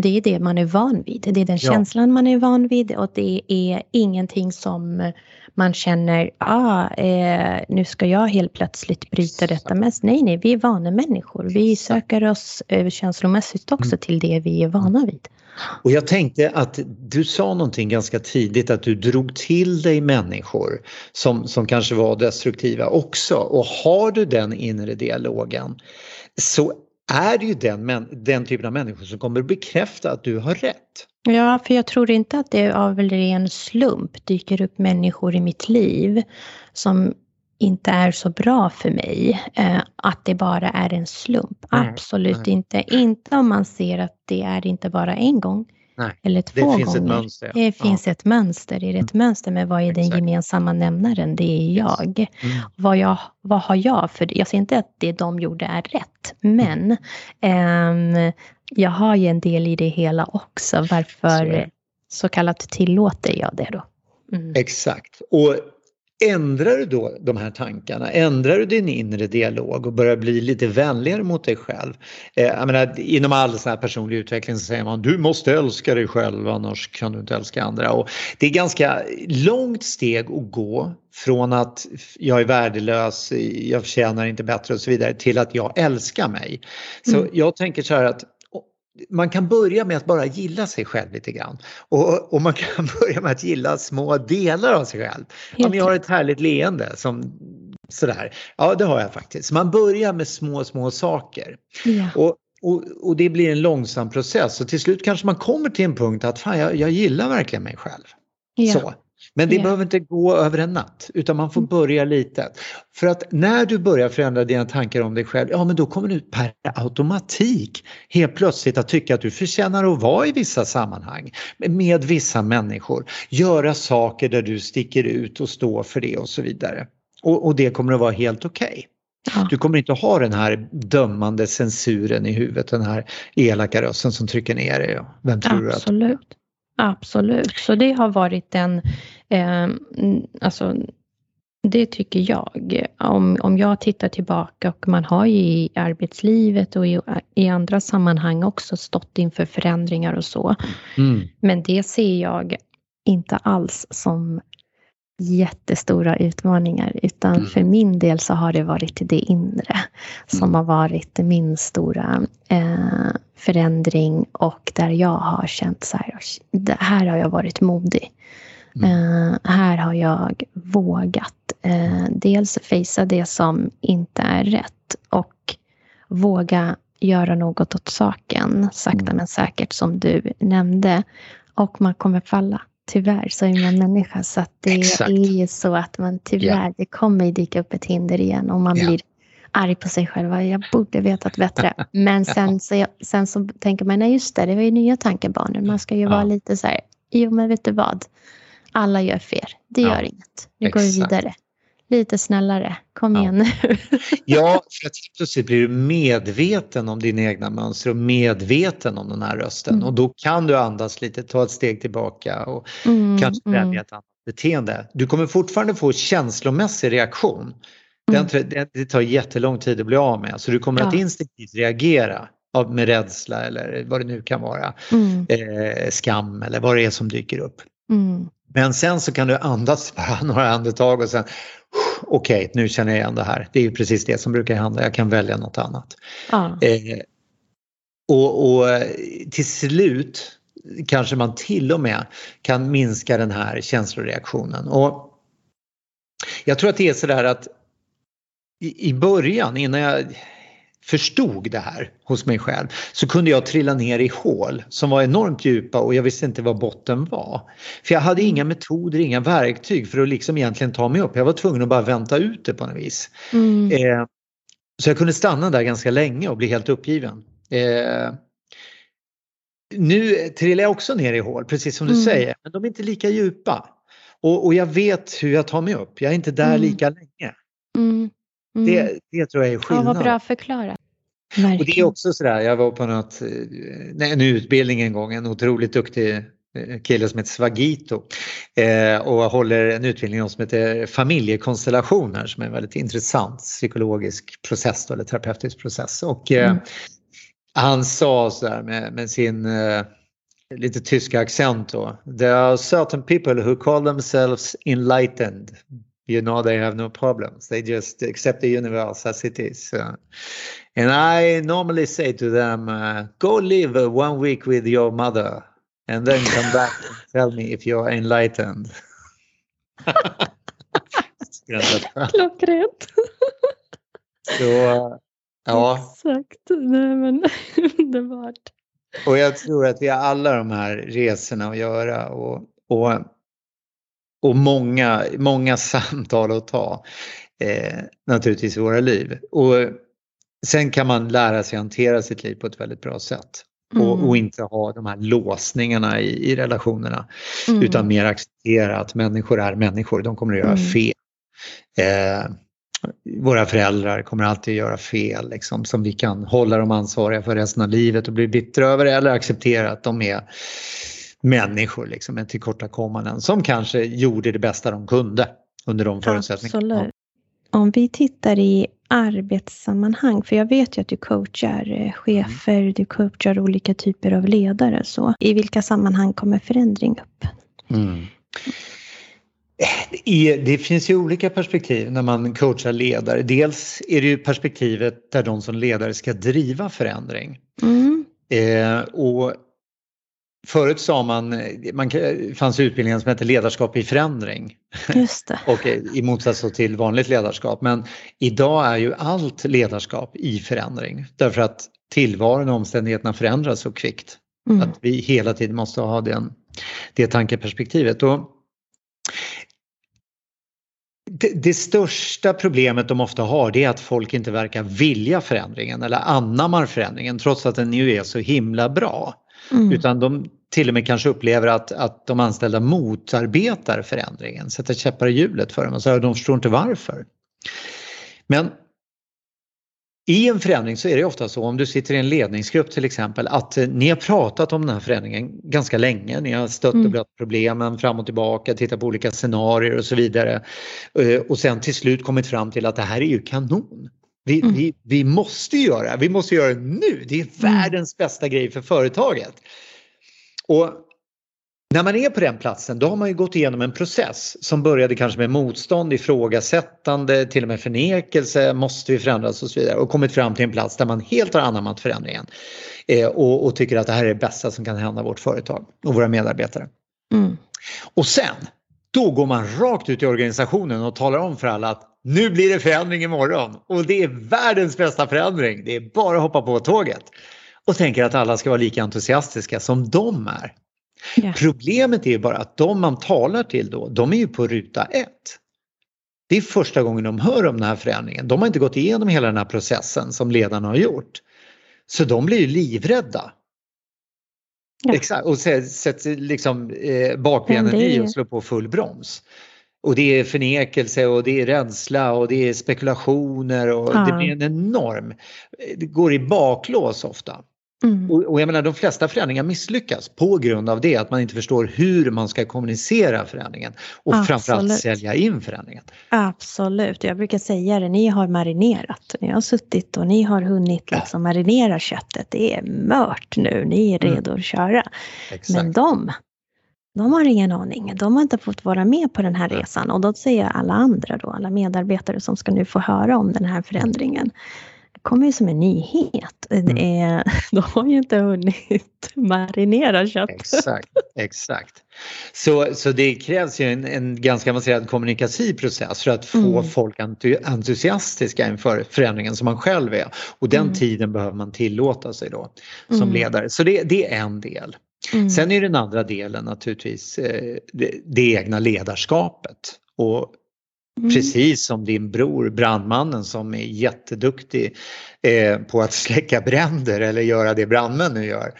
det är det man är van vid. Det är den känslan man är van vid och det är ingenting som man känner, ah, eh, nu ska jag helt plötsligt bryta detta mest. Nej, nej, vi är vana människor. Vi söker oss eh, känslomässigt också mm. till det vi är vana vid. Och jag tänkte att du sa någonting ganska tidigt att du drog till dig människor som, som kanske var destruktiva också. Och har du den inre dialogen så är det ju den, den typen av människor som kommer bekräfta att du har rätt. Ja, för jag tror inte att det av ren slump dyker upp människor i mitt liv som inte är så bra för mig. Eh, att det bara är en slump. Nej, Absolut nej. inte. Inte om man ser att det är inte bara en gång. Nej, eller två det finns gånger. Ett mönster. Det finns ja. ett mönster. Är det ett mm. mönster med vad är den Exakt. gemensamma nämnaren? Det är jag. Mm. Vad, jag. vad har jag för Jag säger inte att det de gjorde är rätt, men um, jag har ju en del i det hela också. Varför så, så kallat tillåter jag det då? Mm. Exakt. Och Ändrar du då de här tankarna, ändrar du din inre dialog och börjar bli lite vänligare mot dig själv. Eh, jag menar, inom all sån här personlig utveckling så säger man du måste älska dig själv annars kan du inte älska andra. Och det är ganska långt steg att gå från att jag är värdelös, jag förtjänar inte bättre och så vidare till att jag älskar mig. Så mm. jag tänker så här att man kan börja med att bara gilla sig själv lite grann. Och, och man kan börja med att gilla små delar av sig själv. Om jag har ett härligt leende som sådär. Ja, det har jag faktiskt. Man börjar med små, små saker. Ja. Och, och, och, det blir en långsam process och till slut kanske man kommer till en punkt att fan, jag, jag gillar verkligen mig själv. Ja. Så. Men det yeah. behöver inte gå över en natt utan man får mm. börja lite. För att när du börjar förändra dina tankar om dig själv, ja men då kommer du per automatik helt plötsligt att tycka att du förtjänar att vara i vissa sammanhang med vissa människor. Göra saker där du sticker ut och står för det och så vidare. Och, och det kommer att vara helt okej. Okay. Du kommer inte ha den här dömande censuren i huvudet, den här elaka rösten som trycker ner dig. Vem tror Absolut. du att Absolut, så det har varit en, eh, alltså det tycker jag. Om, om jag tittar tillbaka och man har ju i arbetslivet och i, i andra sammanhang också stått inför förändringar och så. Mm. Men det ser jag inte alls som jättestora utmaningar utan mm. för min del så har det varit det inre som mm. har varit min stora eh, förändring och där jag har känt så här, här har jag varit modig. Mm. Eh, här har jag vågat eh, dels fejsa det som inte är rätt och våga göra något åt saken sakta mm. men säkert som du nämnde. Och man kommer falla. tyvärr så är man människa så att det Exakt. är ju så att man tyvärr, det kommer dyka upp ett hinder igen och man Ja. blir arg på sig själv. Jag borde vetat bättre. Men sen, så, jag, sen så tänker man, nej just det, det var ju nya tankebanor. Man ska ju Ja. vara lite så här, jo men vet du vad? Alla gör fel. Det Ja. gör inget. Nu går vi Exakt. vidare. Lite snällare. Kom Ja. igen nu. Ja, för att plötsligt blir du medveten om dina egna mönster och medveten om den här rösten. Mm. Och då kan du andas lite, ta ett steg tillbaka och Mm, kanske mm, välja ett annat beteende. Du kommer fortfarande få känslomässig reaktion. Den, Mm. det, tar jättelång tid att bli av med, så du kommer att Ja. instinktivt reagera av, med rädsla eller vad det nu kan vara. mm, Eh, skam eller vad det är som dyker upp. mm, Men sen så kan du andas bara några andetag och sen okej, nu känner jag igen det här. Det är ju precis det som brukar hända, jag kan välja något annat. ja. Eh, och, och eh, till slut kanske man till och med kan minska den här känsloreaktionen. Och jag tror att det är sådär att i, i början innan jag förstod det här hos mig själv så kunde jag trilla ner i hål som var enormt djupa och jag visste inte vad botten var. För jag hade inga metoder, inga verktyg för att liksom egentligen ta mig upp. Jag var tvungen att bara vänta ut det på något vis. Mm, Eh, så jag kunde stanna där ganska länge och bli helt uppgiven. Eh, nu trillar jag också ner i hål, precis som du Mm. säger, men de är inte lika djupa. Och, och jag vet hur jag tar mig upp, jag är inte där Mm. lika länge. Mm. Det, det tror jag är ja, skillnaden. vad bra förklarat. Och det är också sådär, jag var på något, en utbildning en gång, en otroligt duktig eh, kille som heter Svagito eh, och håller en utbildning som heter familjekonstellationer som är en väldigt intressant psykologisk process då, eller terapeutisk process. Och eh, Mm. han sa så här med, med sin eh, lite tyska accent då. There are certain people who call themselves enlightened. You know they have no problems. They just accept the universe as it is. Uh, and I normally say to them, uh, go live uh, one week with your mother and then come back and tell me if you're enlightened. Klockrent. Så, ja, Exakt. Nej, men underbart. och jag tror att vi har alla de här resorna att göra och, och, och många, många samtal att ta eh, naturligtvis i våra liv. Och sen kan man lära sig hantera sitt liv på ett väldigt bra sätt. Och, Mm. och inte ha de här låsningarna i, i relationerna. Mm. Utan mer acceptera att människor är människor, de kommer att göra Mm. fel. Eh, våra föräldrar kommer alltid att göra fel liksom, som vi kan hålla dem ansvariga för resten av livet och bli bittra över eller acceptera att de är människor liksom, med tillkortakommanden som kanske gjorde det bästa de kunde under de förutsättningarna. Absolut. Om vi tittar i arbetssammanhang, för jag vet ju att du coachar eh, chefer, du coachar olika typer av ledare. Så. I vilka sammanhang kommer förändring upp? Mm. I, det finns ju olika perspektiv när man coachar ledare. Dels är det ju perspektivet där de som ledare ska driva förändring. Mm. Eh, och förut sa man, man fanns utbildningar som hette ledarskap i förändring Just det. och i motsats till vanligt ledarskap. Men idag är ju allt ledarskap i förändring därför att tillvaron och omständigheterna förändras så kvickt. Mm. Att vi hela tiden måste ha den, det tankeperspektivet. Och det, det största problemet de ofta har det är att folk inte verkar vilja förändringen eller anammar förändringen trots att den ju är så himla bra. Mm. Utan de till och med kanske upplever att, att de anställda motarbetar förändringen, sätter käppar i hjulet för dem och så de förstår inte varför. Men i en förändring så är det ofta så om du sitter i en ledningsgrupp till exempel att eh, ni har pratat om den här förändringen ganska länge. Ni har stött och Mm. blött problemen fram och tillbaka, tittat på olika scenarier och så vidare. Eh, Och sen till slut kommit fram till att det här är ju kanon. Vi, Mm. vi, vi måste göra vi måste göra det nu. Det är världens bästa grej för företaget. Och när man är på den platsen då har man ju gått igenom en process som började kanske med motstånd, ifrågasättande, till och med förnekelse, måste vi förändras och så vidare och kommit fram till en plats där man helt har anammat förändringen eh, och, och tycker att det här är det bästa som kan hända vårt företag och våra medarbetare. Mm. Och sen, då går man rakt ut i organisationen och talar om för alla att nu blir det förändring imorgon och det är världens bästa förändring. Det är bara att hoppa på tåget. Och tänker att alla ska vara lika entusiastiska som de är. Ja. Problemet är ju bara att de man talar till då, de är ju på ruta ett. Det är första gången de hör om den här förändringen. De har inte gått igenom hela den här processen som ledarna har gjort. Så de blir ju livrädda. Ja. Exakt, och sätter liksom eh, bakbenen i och slår på full broms. Och det är förnekelse och det är rädsla och det är spekulationer och ja. det blir en enorm, det går i baklås ofta. Mm. Och, och, jag menar de flesta förändringar misslyckas på grund av det, att man inte förstår hur man ska kommunicera förändringen och Absolut. framförallt sälja in förändringen. Absolut, jag brukar säga det, ni har marinerat, ni har suttit och ni har hunnit liksom marinera köttet, det är mört nu, ni är mm. redo mm. att köra. Exakt. Men de, de har ingen aning. De har inte fått vara med på den här resan och då säger alla andra då, alla medarbetare som ska nu få höra om den här förändringen kommer ju som en nyhet. Mm. Är, de har ju inte hunnit marinera kött. Exakt, exakt. Så, så det krävs ju en, en ganska avancerad kommunikativ process för att få mm. folk entusiastiska inför förändringen som man själv är. Och den mm. tiden behöver man tillåta sig då som mm. ledare. Så det, det är en del. Mm. Sen är den andra delen naturligtvis eh, det, det egna ledarskapet. Och Mm. Precis som din bror brandmannen som är jätteduktig eh, på att släcka bränder eller göra det brandmän nu gör,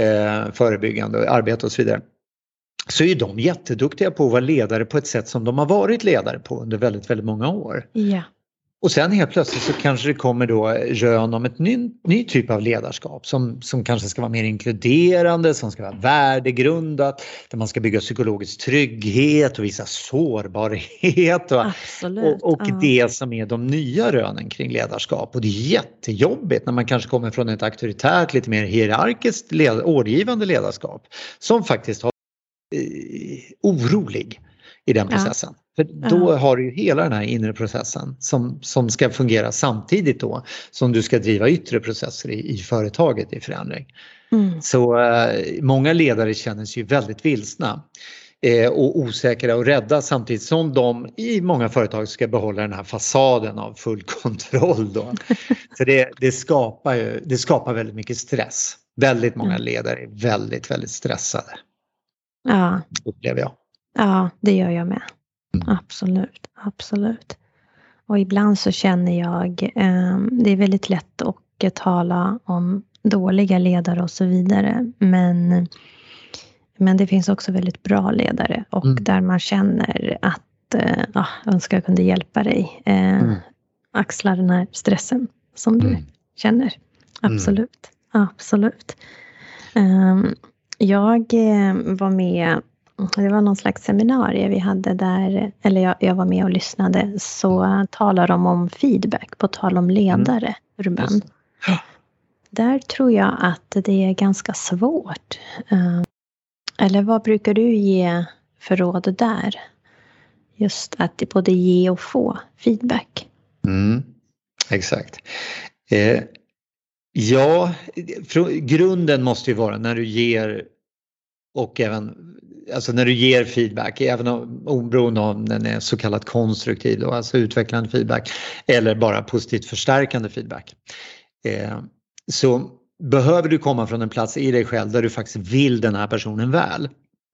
eh, förebyggande arbete och så vidare. Så är de jätteduktiga på att vara ledare på ett sätt som de har varit ledare på under väldigt, väldigt många år. Ja. Och sen helt plötsligt så kanske det kommer då rön om ett ny, ny typ av ledarskap som, som kanske ska vara mer inkluderande, som ska vara värdegrundat, där man ska bygga psykologisk trygghet och visa sårbarhet och, och, och ja. det som är de nya rönen kring ledarskap. Och det är jättejobbigt när man kanske kommer från ett auktoritärt, lite mer hierarkiskt led, ordgivande ledarskap som faktiskt har eh, orolig i den processen. Ja. För då har du ju hela den här inre processen som, som ska fungera samtidigt då som du ska driva yttre processer i, i företaget i förändring. Mm. Så eh, många ledare känner sig ju väldigt vilsna eh, och osäkra och rädda samtidigt som de i många företag ska behålla den här fasaden av full kontroll. Då. Så det, det, skapar ju, det skapar väldigt mycket stress. Väldigt många mm. ledare är väldigt, väldigt stressade. Ja. Upplever jag. Ja, det gör jag med. Mm. Absolut, absolut. Och ibland så känner jag, eh, det är väldigt lätt att tala om dåliga ledare och så vidare. Men, men det finns också väldigt bra ledare och mm. där man känner att eh, ja, önskar jag kunde hjälpa dig. Eh, mm. Axla den här stressen som du mm. känner. Mm. Absolut, absolut. Um, jag eh, var med det var någon slags seminarium vi hade där, eller jag, jag var med och lyssnade, så talar de om feedback, på tal om ledare, mm. Urban. Ja. Där tror jag att det är ganska svårt. Eh, eller vad brukar du ge för råd där? Just att både ge och få feedback. Mm, exakt. Eh, ja, grunden måste ju vara när du ger och även alltså när du ger feedback, även om oberoende om den är så kallat konstruktiv, då, alltså utvecklande feedback eller bara positivt förstärkande feedback. Eh, så behöver du komma från en plats i dig själv där du faktiskt vill den här personen väl.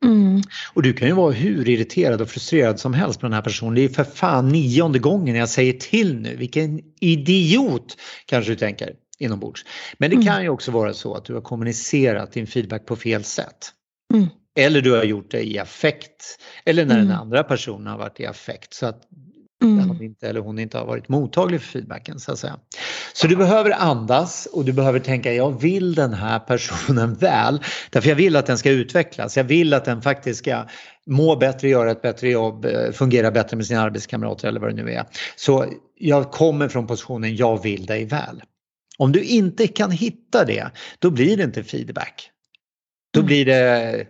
Mm. Och du kan ju vara hur irriterad och frustrerad som helst på den här personen. Det är för fan nionde gången jag säger till nu. Vilken idiot kanske du tänker inombords. Men det mm. kan ju också vara så att du har kommunicerat din feedback på fel sätt. Mm. Eller du har gjort det i affekt. Eller när mm. den andra personen har varit i affekt. Så att mm. han inte eller hon inte har varit mottaglig för feedbacken så att säga. Så du behöver andas och du behöver tänka jag vill den här personen väl. Därför jag vill att den ska utvecklas. Jag vill att den faktiskt ska må bättre, göra ett bättre jobb, eh, fungera bättre med sina arbetskamrater eller vad det nu är. Så jag kommer från positionen jag vill dig väl. Om du inte kan hitta det, då blir det inte feedback. Då mm. blir det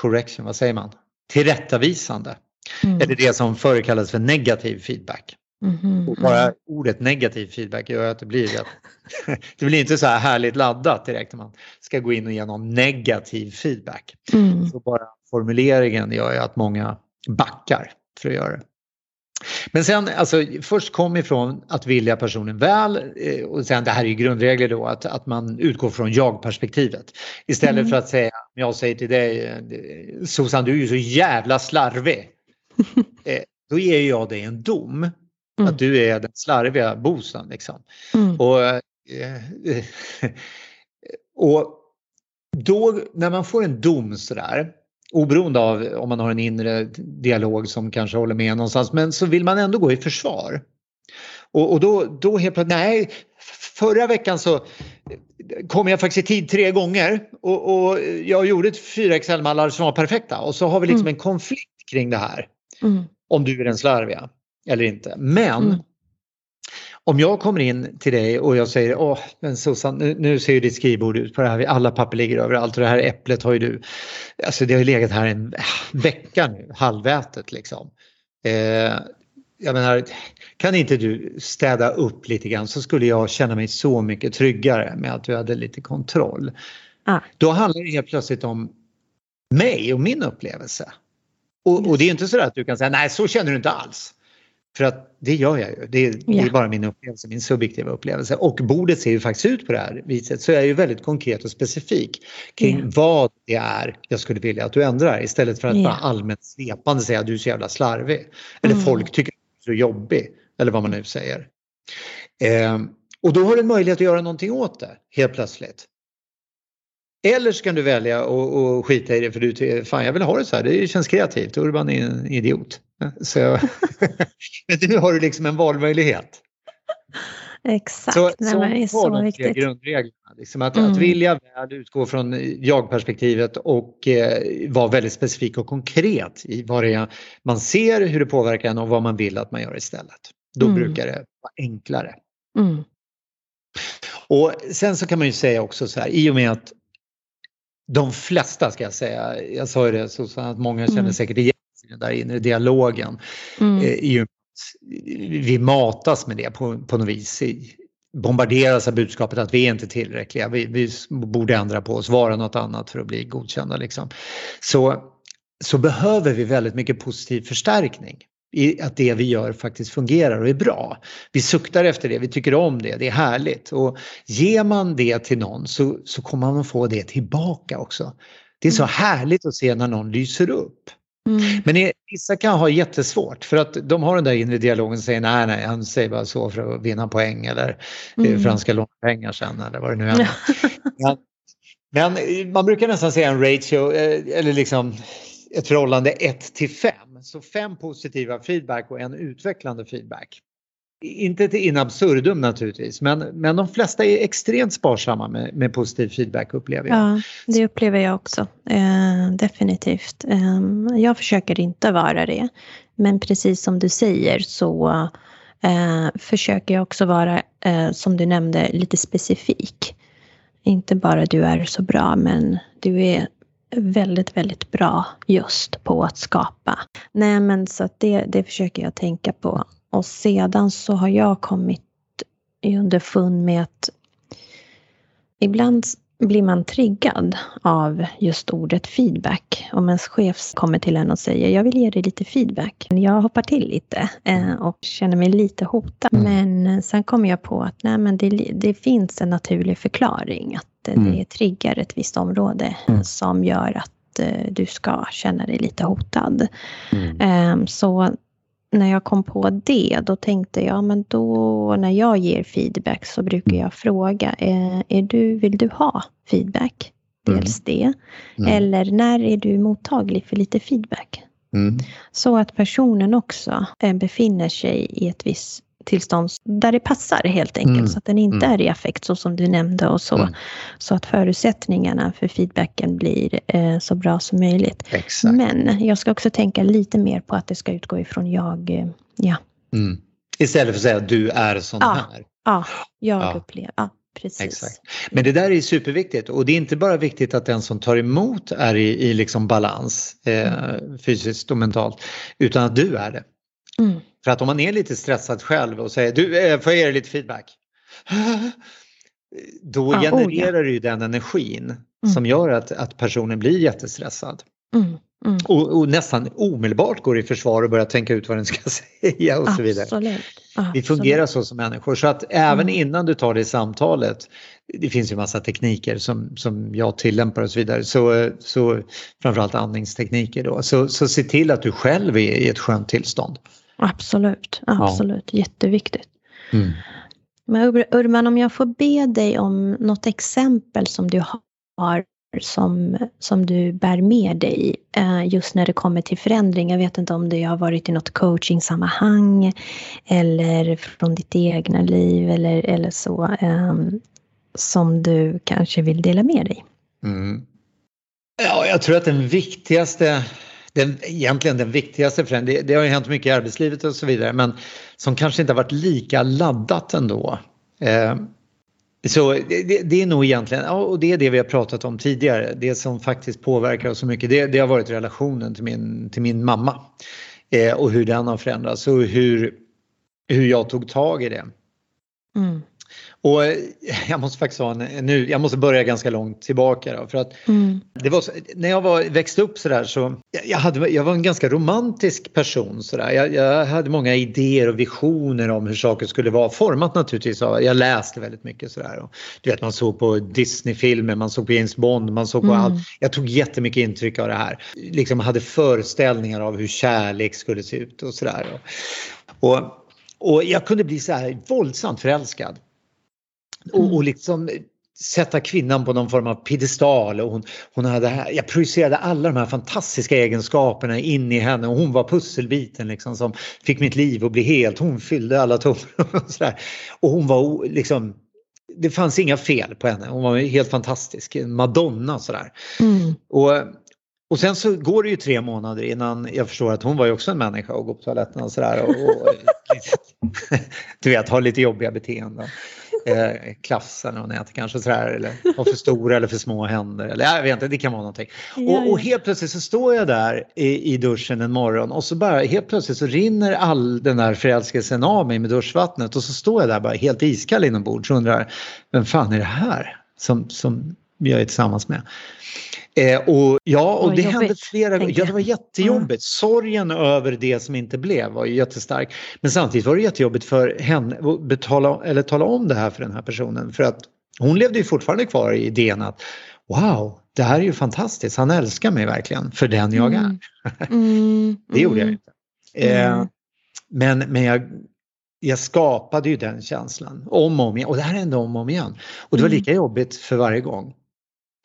correction, vad säger man? Tillrättavisande. Mm. Eller det som förr kallades för negativ feedback. Mm, och bara ordet negativ feedback gör att det blir att det blir inte så här härligt laddat direkt när man ska gå in och ge någon negativ feedback. Mm. Så bara formuleringen gör ju att många backar för att göra det. Men sen, alltså först kom ifrån att vilja personen väl och sen det här är ju grundregler då att, att man utgår från jag-perspektivet. Istället mm. för att säga jag säger till dig, eh, Susanne du är ju så jävla slarvig. eh, då ger jag dig en dom. Mm. Att du är den slarviga bosen. Liksom. Mm. Och, eh, och då när man får en dom sådär, oberoende av om man har en inre dialog som kanske håller med någonstans, men så vill man ändå gå i försvar. Och, och då, då helt plötsligt, nej, förra veckan så kom jag faktiskt i tid tre gånger och, och jag gjorde fyra Excel-mallar som var perfekta och så har vi liksom mm. en konflikt kring det här. Mm. Om du är den slarviga eller inte. Men mm. Om jag kommer in till dig och jag säger åh men Susanne nu, nu ser ju ditt skrivbord ut på det här, alla papper ligger överallt och det här äpplet har ju du, alltså det har ju legat här en vecka nu, halvätet liksom. Eh, jag menar, kan inte du städa upp lite grann så skulle jag känna mig så mycket tryggare med att du hade lite kontroll. Ah. Då handlar det helt plötsligt om mig och min upplevelse. Och, och, det är inte så att du kan säga nej så känner du inte alls. För att det gör jag ju. Det yeah. det är, bara min upplevelse, min subjektiva upplevelse. Och bordet ser ju faktiskt ut på det här viset. Så jag är ju väldigt konkret och specifik kring yeah. vad det är jag skulle vilja att du ändrar. Istället för att yeah. bara allmänt svepande säga att du är så jävla slarvig. Eller mm. folk tycker att du är så jobbig. Eller vad man nu säger. Eh, och då har du en möjlighet att göra någonting åt det helt plötsligt. Eller så kan du välja att skita i det för du fan jag vill ha det så här, det känns kreativt, Urban är en idiot. Så, men nu har du liksom en valmöjlighet. Exakt, så, Nej, men det är så viktigt. Grundreglerna, liksom att, mm. att vilja väl utgå från jag-perspektivet och eh, vara väldigt specifik och konkret i vad det är man ser, hur det påverkar en och vad man vill att man gör istället. Då mm. brukar det vara enklare. Mm. Och sen så kan man ju säga också så här, i och med att de flesta ska jag säga, jag sa ju det så att många känner mm. säkert igen den där inre dialogen. Mm. Eh, ju, vi matas med det på, på något vis. Bombarderas av budskapet att vi är inte tillräckliga, vi, vi borde ändra på oss, vara något annat för att bli godkända. Liksom. Så, så behöver vi väldigt mycket positiv förstärkning i att det vi gör faktiskt fungerar och är bra. Vi suktar efter det, vi tycker om det, det är härligt. Och ger man det till någon så, så kommer man få det tillbaka också. Det är så mm. härligt att se när någon lyser upp. Mm. Men vissa kan ha jättesvårt för att de har den där inre dialogen och säger nej, nej, han säger bara så för att vinna poäng eller eh, mm. för att han ska låna pengar sen eller vad det nu är. men, men man brukar nästan säga en ratio eh, eller liksom ett förhållande 1 till 5. Så fem positiva feedback och en utvecklande feedback. Inte till in absurdum naturligtvis, men, men de flesta är extremt sparsamma med, med positiv feedback upplever jag. Ja, det upplever jag också. Eh, definitivt. Eh, jag försöker inte vara det. Men precis som du säger så eh, försöker jag också vara, eh, som du nämnde, lite specifik. Inte bara du är så bra, men du är väldigt, väldigt bra just på att skapa. Nej men så att det, det försöker jag tänka på. Och sedan så har jag kommit underfund med att ibland blir man triggad av just ordet feedback. Om ens chef kommer till en och säger jag vill ge dig lite feedback. Jag hoppar till lite eh, och känner mig lite hotad. Mm. Men sen kommer jag på att nej, men det, det finns en naturlig förklaring. Att mm. det triggar ett visst område mm. som gör att eh, du ska känna dig lite hotad. Mm. Ehm, så när jag kom på det, då tänkte jag, men då när jag ger feedback så brukar jag fråga, är, är du, vill du ha feedback? Dels mm. det. Mm. Eller när är du mottaglig för lite feedback? Mm. Så att personen också eh, befinner sig i ett visst tillstånd där det passar helt enkelt. Mm. Så att den inte mm. är i affekt så som du nämnde och så. Mm. Så att förutsättningarna för feedbacken blir eh, så bra som möjligt. Exakt. Men jag ska också tänka lite mer på att det ska utgå ifrån jag. Eh, ja. Mm. Istället för att säga att du är sån ja. här. Ja, jag ja. upplever. Ja. Precis. Exakt. Men det där är superviktigt och det är inte bara viktigt att den som tar emot är i, i liksom balans eh, mm. fysiskt och mentalt utan att du är det. Mm. För att om man är lite stressad själv och säger du, eh, får jag ge dig lite feedback? Då ja, genererar oh, ja. du den energin mm. som gör att, att personen blir jättestressad. Mm. Mm. Och, och, nästan omedelbart går i försvar och börjar tänka ut vad den ska säga och så vidare. Absolut. Vi fungerar så som människor så att även mm. innan du tar det samtalet, det finns ju massa tekniker som, som jag tillämpar och så vidare, så, så framförallt andningstekniker då, så, så se till att du själv är i ett skönt tillstånd. Absolut, absolut, ja. jätteviktigt. Mm. Men Urban, om jag får be dig om något exempel som du har som, som du bär med dig eh, just när det kommer till förändring. Jag vet inte om det har varit i något coachingsammanhang eller från ditt egna liv eller, eller så ehm, som du kanske vill dela med dig. Mm. Ja, jag tror att den viktigaste den, egentligen den viktigaste förändringen, det, det har ju hänt mycket i arbetslivet och så vidare, men som kanske inte har varit lika laddat ändå. Eh, så det, det, är nog egentligen, och det är det vi har pratat om tidigare, det som faktiskt påverkar oss så mycket, det, det har varit relationen till min, till min mamma. Eh, och hur den har förändrats och hur, hur jag tog tag i det. Mm. Och eh, jag måste faktiskt ha en, nu, jag måste börja ganska långt tillbaka då, för att mm. det var så, när jag var, växte upp sådär så jag, hade, jag var en ganska romantisk person sådär. Jag, jag hade många idéer och visioner om hur saker skulle vara format naturligtvis av, jag läste väldigt mycket sådär. Och, du vet man såg på Disney-filmer, man såg på James Bond, man såg på mm. allt. Jag tog jättemycket intryck av det här. Liksom hade föreställningar av hur kärlek skulle se ut och sådär. Och, och, och jag kunde bli så här våldsamt förälskad. Och, och mm. liksom sätta kvinnan på någon form av piedestal. Och hon, hon hade, jag projicerade alla de här fantastiska egenskaperna in i henne och hon var pusselbiten liksom som fick mitt liv att bli helt. Hon fyllde alla tommar och Och hon var liksom det fanns inga fel på henne. Hon var helt fantastisk. Madonna sådär. Mm. Och, och sen så går det ju tre månader innan jag förstår att hon var ju också en människa och går på toaletten och sådär. Och, och, du vet, har lite jobbiga beteenden eh, klassen och nät kanske sådär eller har för stora eller för små händer eller jag vet inte, det kan vara någonting. Och, och, helt plötsligt så står jag där i, i duschen en morgon och så bara helt plötsligt så rinner all den där förälskelsen av mig med duschvattnet och så står jag där bara helt iskall inombords och undrar vem fan är det här som, som jag är tillsammans med. Eh, och ja, och det, det hände flera gånger. Ja, det var jättejobbigt. Mm. Sorgen över det som inte blev var ju jättestark. Men samtidigt var det jättejobbigt för henne att betala, eller tala om det här för den här personen. För att hon levde ju fortfarande kvar i idén att wow, det här är ju fantastiskt. Han älskar mig verkligen för den jag är. Mm. Mm. det gjorde jag mm. inte. Eh, men men jag, jag skapade ju den känslan om och om igen. Och det här hände om och om igen. Och det var mm. lika jobbigt för varje gång.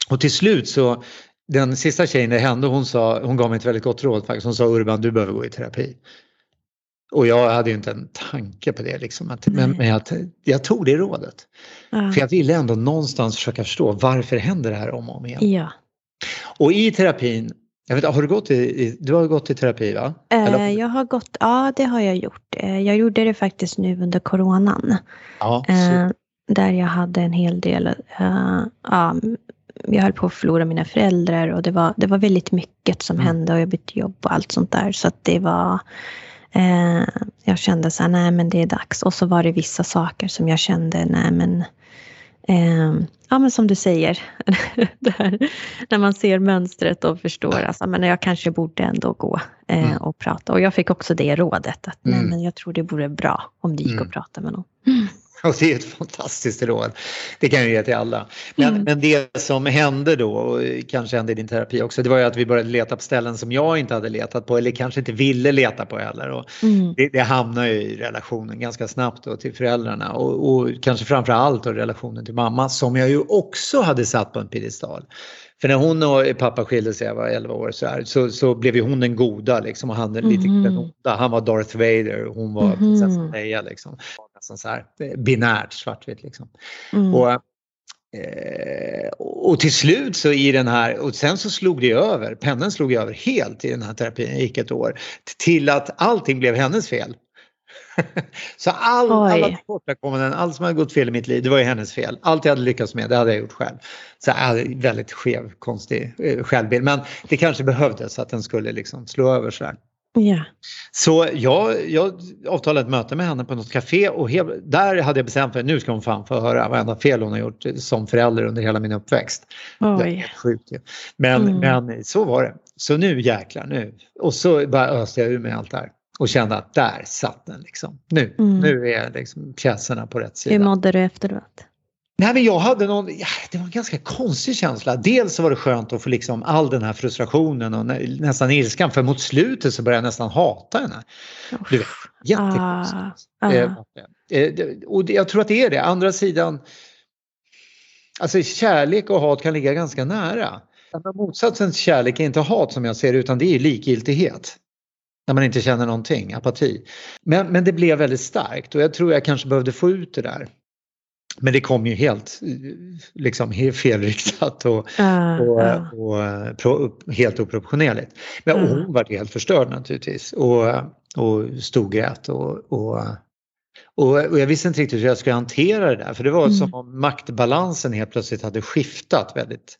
Och till slut så, den sista tjejen det hände, hon, sa, hon gav mig ett väldigt gott råd faktiskt. Hon sa Urban, du behöver gå i terapi. Och jag hade ju inte en tanke på det liksom. Att, men, men jag, jag, tog det rådet. Ja. För jag ville ändå någonstans försöka förstå varför händer det här om och om igen. Ja. Och i terapin, jag vet, har du gått i, du har gått i terapi va? Eh, jag har gått, ja det har jag gjort. Eh, jag gjorde det faktiskt nu under coronan. Ja, eh, där jag hade en hel del uh, jag höll på att förlora mina föräldrar och det var, det var väldigt mycket som mm. hände och jag bytte jobb och allt sånt där. Så att det var, eh, jag kände så här, nej men det är dags. Och så var det vissa saker som jag kände, nej men eh, ja men som du säger, här, när man ser mönstret och förstår alltså, men jag kanske borde ändå gå eh, mm. och prata. Och jag fick också det rådet att mm. nej men jag tror det vore bra om det gick mm. att prata med någon. Och det är ett fantastiskt råd. Det kan jag ge till alla. Men, mm. men det som hände då, och kanske hände i din terapi också, det var ju att vi började leta på ställen som jag inte hade letat på eller kanske inte ville leta på heller. Och mm. det, det hamnar ju i relationen ganska snabbt då till föräldrarna och, och kanske framför allt då relationen till mamma som jag ju också hade satt på en piedestal. För när hon och pappa skilde sig, jag var 11 år så, här, så, så blev ju hon den goda liksom och han den lite mm. den onda. Han var Darth Vader och hon var mm. prinsessan Leia liksom. Nästan så här binärt svartvitt liksom. Mm. Och, eh, och till slut så i den här, och sen så slog det över, pendeln slog över helt i den här terapin, det gick ett år, till att allting blev hennes fel. så all, alla tillkortakommanden, allt som hade gått fel i mitt liv, det var ju hennes fel. Allt jag hade lyckats med, det hade jag gjort själv. Så jag hade väldigt skev, konstig eh, självbild. Men det kanske behövdes att den skulle liksom slå över så här. Ja. Så jag, jag avtalade ett möte med henne på något café och där hade jag bestämt mig nu ska hon fan få höra varenda fel hon har gjort som förälder under hela min uppväxt. Oj. sjukt ju. Men, Mm. men så var det. Så nu jäklar nu. Och så bara öste jag ur mig allt det här. Och kände att där satt den liksom. Nu, Mm. nu är liksom pjäserna på rätt Hur sida. mådde du efteråt? Nej men jag hade någon, det var en ganska konstig känsla. Dels så var det skönt att få liksom all den här frustrationen och nä, nästan ilskan för mot slutet så började jag nästan hata henne. Du vet, jättekonstigt. Ah, Eh, ah. eh, Och jag tror att det är det. Andra sidan, alltså kärlek och hat kan ligga ganska nära. Men Motsatsen till kärlek är inte hat som jag ser det utan det är likgiltighet. När man inte känner någonting, apati. Men, men det blev väldigt starkt och jag tror jag kanske behövde få ut det där. Men det kom ju helt liksom felriktat och, Ah, och, ah. och pro, helt oproportionerligt. Men Mm. hon var helt förstörd naturligtvis och, och storgrät och, och, och, jag visste inte riktigt hur jag skulle hantera det där för det var Mm. som om maktbalansen helt plötsligt hade skiftat väldigt.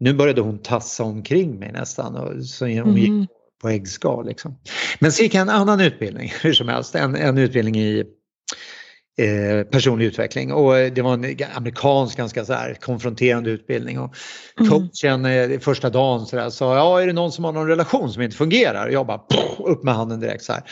Nu började hon tassa omkring mig nästan och så hon gick Mhm. på äggskal. Liksom. Men så gick jag en annan utbildning, hur som helst, en, en utbildning i eh, personlig utveckling och det var en amerikansk ganska så här konfronterande utbildning. Och Mm. coachen eh, första dagen så där, sa ja är det någon som har någon relation som inte fungerar? Och jag bara poff, upp med handen direkt så här.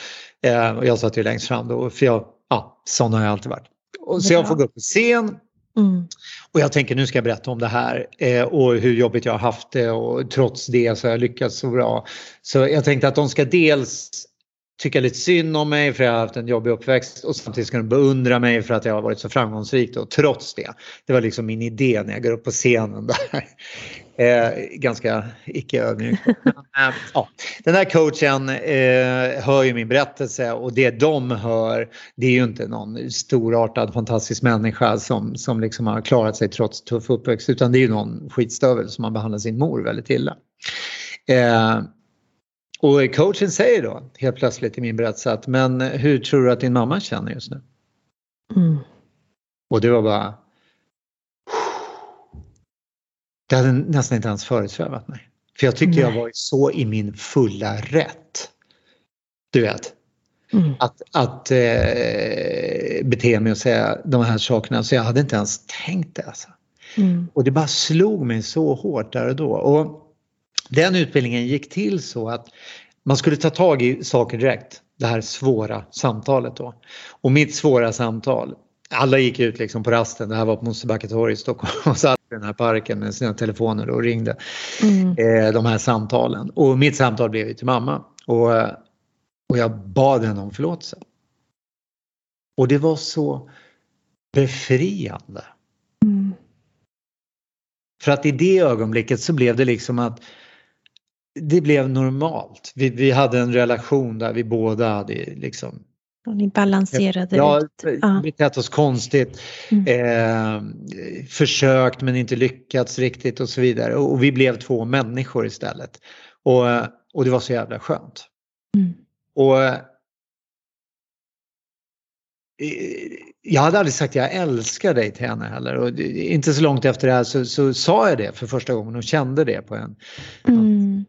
Eh, och jag satt ju längst fram då för jag, ja sån har jag alltid varit. Och så jag får gå upp på scen Mm. och jag tänker nu ska jag berätta om det här eh, och hur jobbigt jag har haft det och trots det så har jag lyckats så bra. Så jag tänkte att de ska dels tycka lite synd om mig för jag har haft en jobbig uppväxt och samtidigt ska de beundra mig för att jag har varit så framgångsrik och trots det. Det var liksom min idé när jag går upp på scenen där. Eh, ganska icke ödmjuk. Eh, ja. Den här coachen eh, hör ju min berättelse och det de hör det är ju inte någon storartad fantastisk människa som, som liksom har klarat sig trots tuff uppväxt utan det är ju någon skitstövel som har behandlat sin mor väldigt illa. Och coachen säger då helt plötsligt i min berättelse att men hur tror du att din mamma känner just nu? Mm. Och det var bara Det hade nästan inte ens föresvävat mig. För jag tyckte jag Nej. var så i min fulla rätt. Du vet, Mm. att, att eh, bete mig och säga de här sakerna så jag hade inte ens tänkt det. Alltså. Mm. Och det bara slog mig så hårt där och då. Och den utbildningen gick till så att man skulle ta tag i saker direkt. Det här svåra samtalet då. Och mitt svåra samtal, alla gick ut liksom på rasten, det här var på Mosebacke torg i Stockholm och satt i den här parken med sina telefoner och ringde Mm. eh, de här samtalen. Och mitt samtal blev ju till mamma. Och, och jag bad henne om förlåtelse. Och det var så befriande. Mm. För att i det ögonblicket så blev det liksom att det blev normalt. Vi, vi hade en relation där vi båda hade liksom Och ni balanserade ja, ut. Ja. betett oss konstigt, Mm. eh, försökt men inte lyckats riktigt och så vidare. Och, och vi blev två människor istället. Och, och det var så jävla skönt. Mm. Och eh, jag hade aldrig sagt jag älskar dig till henne heller. Och det- inte så långt efter det här så, så sa jag det för första gången och kände det på en Mm.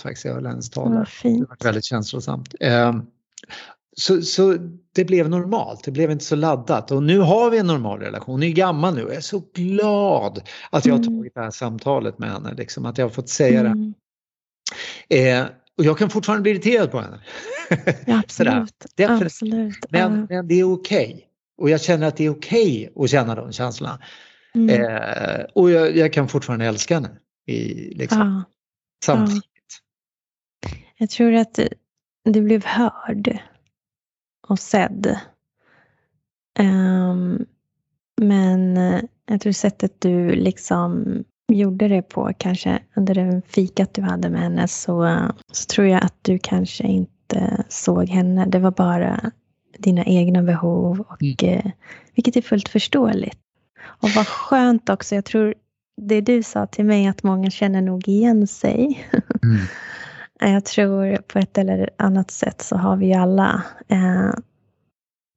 faktiskt. Jag höll hennes tal. Det var väldigt känslosamt. Eh, Så, så det blev normalt, det blev inte så laddat och nu har vi en normal relation. Hon är gammal nu och jag är så glad att jag har Mm. tagit det här samtalet med henne. Liksom, att jag har fått säga det. Mm. Eh, och jag kan fortfarande bli irriterad på henne. Ja, absolut. Absolut. Men, men det är okej. Och jag känner att det är okej att känna de känslorna. Mm. Eh, och jag, jag kan fortfarande älska henne. I, liksom, Ja. samtidigt. Jag tror att du blev hörd och sedd. Ehm, men jag tror sättet du liksom gjorde det på, kanske under den fikat du hade med henne, så, så tror jag att du kanske inte såg henne. Det var bara dina egna behov, och, eh, vilket är fullt förståeligt. Och vad skönt också, jag tror det du sa till mig, att många känner nog igen sig. Mm. Jag tror på ett eller annat sätt så har vi alla eh,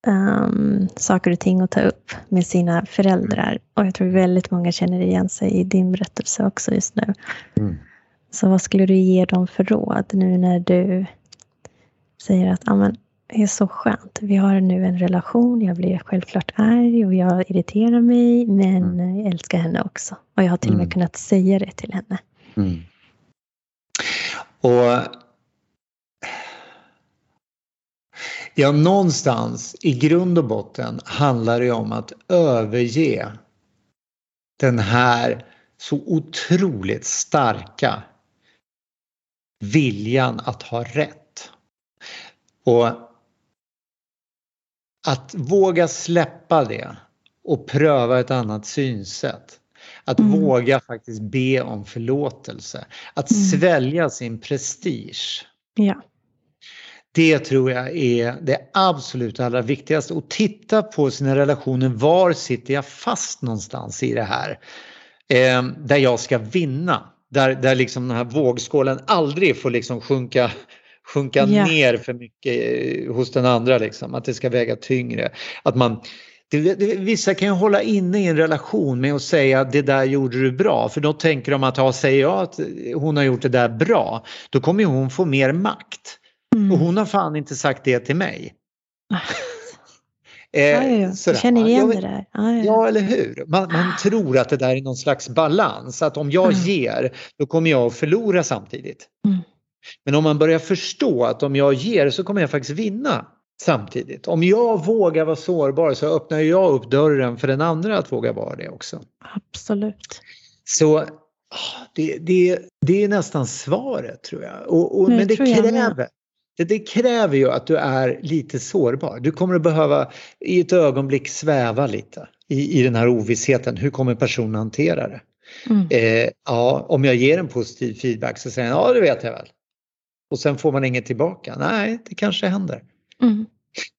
ehm, saker och ting att ta upp med sina föräldrar. Och jag tror väldigt många känner igen sig i din berättelse också just nu. Mm. Så vad skulle du ge dem för råd nu när du säger att är så skönt. Vi har nu en relation. Jag blir självklart arg och jag irriterar mig. Men mm. jag älskar henne också. Och jag har till och med mm. kunnat säga det till henne. Mm. Och Ja, någonstans i grund och botten handlar det om att överge den här så otroligt starka viljan att ha rätt. Och att våga släppa det och pröva ett annat synsätt. Att mm. våga faktiskt be om förlåtelse. Att mm. svälja sin prestige. Ja. Det tror jag är det absolut allra viktigaste. Och titta på sina relationer. Var sitter jag fast någonstans i det här? Eh, där jag ska vinna. Där, där liksom den här vågskålen aldrig får liksom sjunka, sjunka yeah. ner för mycket eh, hos den andra. Liksom. Att det ska väga tyngre. Att man, det, det, vissa kan ju hålla inne i en relation med att säga att det där gjorde du bra. För då tänker de att ja, säger jag att hon har gjort det där bra, då kommer hon få mer makt. Mm. Och hon har fan inte sagt det till mig. eh, ja, ja, ja. Du känner igen det där. Ja, eller hur. Man, man, tror att det där är någon slags balans. Att om jag mm. ger, då kommer jag att förlora samtidigt. Mm. Men om man börjar förstå att om jag ger så kommer jag faktiskt vinna samtidigt. Om jag vågar vara sårbar så öppnar jag upp dörren för den andra att våga vara det också. Absolut. Så ah, det, det, det är nästan svaret tror jag. Och, och men det kräver, det, det, kräver ju att du är lite sårbar. Du kommer att behöva i ett ögonblick sväva lite i, i den här ovissheten. Hur kommer personen hantera det? Mm. Eh, ja, om jag ger en positiv feedback så säger han ja det vet jag väl. Och sen får man inget tillbaka. Nej, det kanske händer. Mm.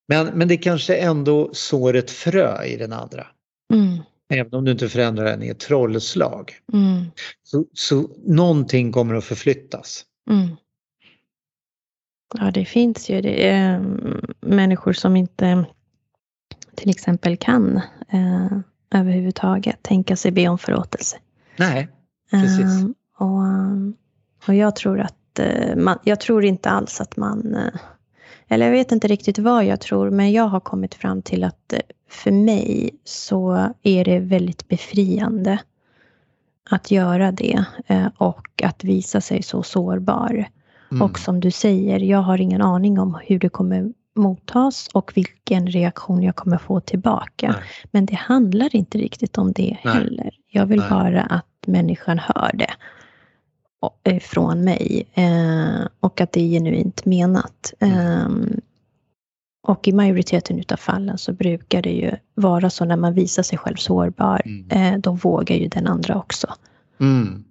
Men, men det kanske ändå sår ett frö i den andra. Mm. Även om du inte förändrar den i ett trollslag. Mm. Så, så någonting kommer att förflyttas. Mm. Ja, det finns ju det, äh, människor som inte till exempel kan äh, överhuvudtaget tänka sig be om förlåtelse. Nej, precis. Äh, och, och jag tror att man, jag tror inte alls att man eller jag vet inte riktigt vad jag tror, men jag har kommit fram till att för mig så är det väldigt befriande att göra det och att visa sig så sårbar. Mm. Och som du säger, jag har ingen aning om hur det kommer mottas och vilken reaktion jag kommer få tillbaka. Nej. Men det handlar inte riktigt om det Nej. heller. Jag vill Nej. bara att människan hör det eh, från mig eh, och att det är genuint menat. Mm. Eh, och i majoriteten utav fallen så brukar det ju vara så när man visar sig själv sårbar, mm. eh, då vågar ju den andra också. Mm.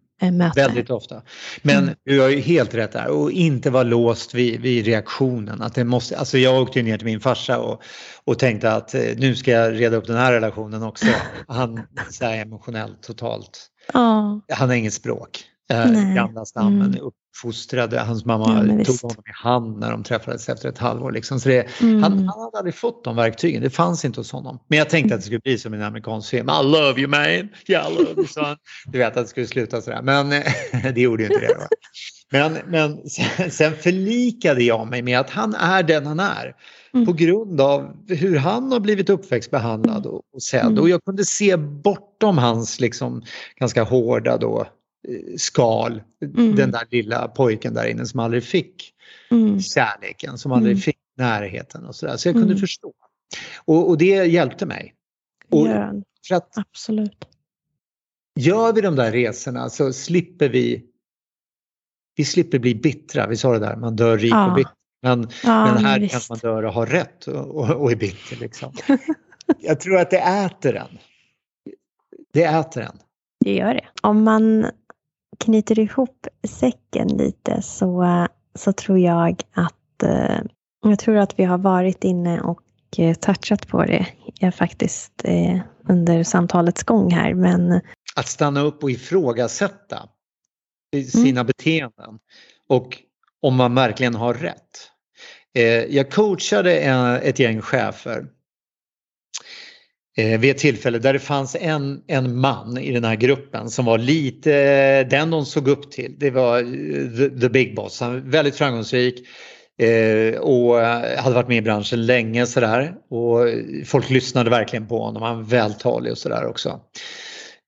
Väldigt ofta. Men mm. du har ju helt rätt där och inte vara låst vid, vid reaktionen. Att det måste, alltså jag åkte ner till min farsa och, och tänkte att eh, nu ska jag reda upp den här relationen också. Han är emotionellt totalt. Oh. Han har inget språk. Eh, gamla stammen, mm. uppfostrade. Hans mamma ja, tog visst. honom i hand när de träffades efter ett halvår. Liksom. Så det, mm. han, han hade aldrig fått de verktygen, det fanns inte hos honom. Men jag tänkte att det skulle bli som en amerikansk film. I love you man, yeah, I love you son. Du vet att det skulle sluta sådär, men det gjorde ju inte det. Va? Men, men sen, sen förlikade jag mig med att han är den han är. Mm. På grund av hur han har blivit uppväxtbehandlad och, och sedd. Mm. Och jag kunde se bortom hans liksom, ganska hårda då, skal. Mm. Den där lilla pojken där inne som aldrig fick mm. kärleken, som aldrig mm. fick närheten och sådär. Så jag kunde mm. förstå. Och, och, det hjälpte mig. Och för att absolut. Gör vi de där resorna så slipper vi vi slipper bli bittra. Vi sa det där, man dör rik ja. och bitter. Men, ja, men här kan man dö och ha rätt och, och, och är bitter. Liksom. jag tror att det äter en. Det äter en. Det gör det. Om man knyter ihop säcken lite så, så tror jag att eh, jag tror att vi har varit inne och eh, touchat på det ja, faktiskt eh, under samtalets gång här. Men... Att stanna upp och ifrågasätta sina mm. beteenden och om man verkligen har rätt. Jag coachade ett gäng chefer eh, vid ett tillfälle där det fanns en, en man i den här gruppen som var lite eh, den de såg upp till. Det var eh, the, the big boss, han var väldigt framgångsrik, Eh, och hade varit med i branschen länge sådär. Och folk lyssnade verkligen på honom. Han var vältalig och sådär också.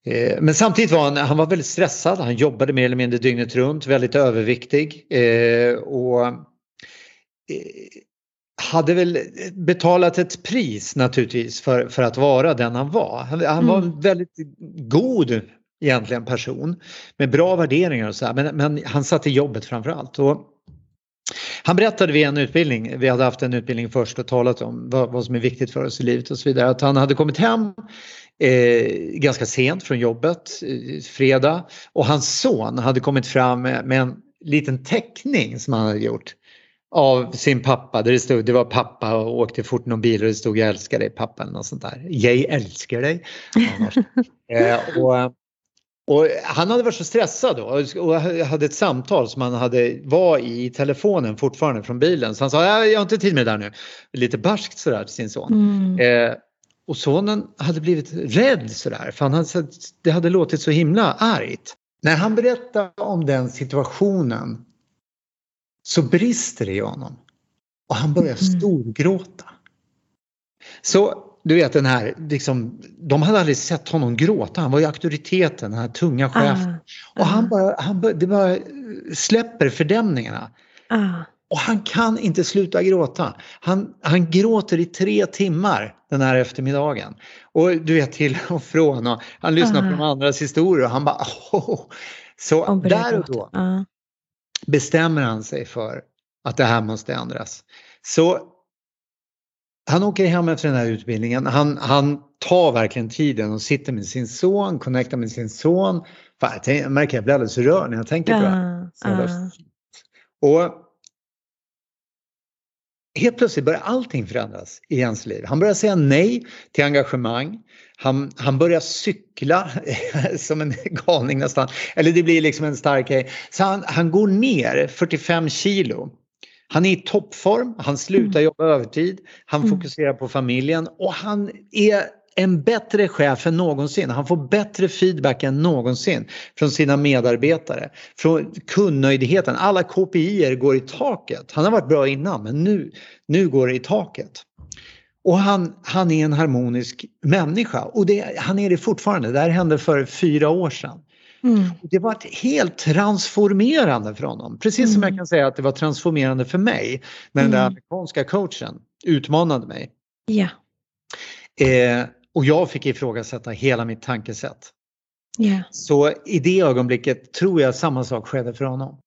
Eh, men samtidigt var han, han var väldigt stressad. Han jobbade mer eller mindre dygnet runt, väldigt överviktig. Eh, och eh, hade väl betalat ett pris naturligtvis för, för att vara den han var. Han, han var en mm. väldigt god egentligen person med bra värderingar och så här, men, men han satte jobbet framför allt. Och han berättade vid en utbildning, vi hade haft en utbildning först och talat om vad, vad som är viktigt för oss i livet och så vidare, att han hade kommit hem eh, ganska sent från jobbet, eh, fredag, och hans son hade kommit fram med, med en liten teckning som han hade gjort av sin pappa där det stod, det var pappa och åkte fort någon bil och det stod jag älskar dig pappa eller något sånt där. Jag älskar dig. eh, och, och han hade varit så stressad då och hade ett samtal som han hade, var i telefonen fortfarande från bilen. Så han sa, jag har inte tid med det där nu. Lite barskt sådär till sin son. Mm. Eh, och sonen hade blivit rädd sådär för han hade, det hade låtit så himla argt. När han berättade om den situationen så brister det i honom. Och han börjar mm. storgråta. Så du vet den här, liksom, de hade aldrig sett honom gråta. Han var ju auktoriteten, den här tunga chefen. Ah, och han ah. bara, han bara, det bara släpper fördämningarna. Ah. Och han kan inte sluta gråta. Han, han gråter i tre timmar den här eftermiddagen. Och du vet till och från och han lyssnar på de andras historier och han bara oh. Så där och då bestämmer han sig för att det här måste ändras. Så han åker hem efter den här utbildningen. Han, han tar verkligen tiden och sitter med sin son, connectar med sin son. Fan, jag, märker att jag blir alldeles rörd när jag tänker på det. Uh. Och helt plötsligt börjar allting förändras i hans liv. Han börjar säga nej till engagemang. Han, han börjar cykla som en galning nästan. Eller det blir liksom en stark grej. Så han, han går ner 45 kilo. Han är i toppform, han slutar mm. jobba övertid, han mm. fokuserar på familjen och han är en bättre chef än någonsin. Han får bättre feedback än någonsin från sina medarbetare. Från kundnöjdheten, alla KPI går i taket. Han har varit bra innan men nu, nu går det i taket. Och han, han är en harmonisk människa och det, han är det fortfarande. Det här hände för fyra år sedan. Mm. Det var helt transformerande för honom. Precis mm. som jag kan säga att det var transformerande för mig när den där mm. amerikanska coachen utmanade mig. Ja. Eh, och jag fick ifrågasätta hela mitt tankesätt. Yeah. Så i det ögonblicket tror jag samma sak skedde för honom.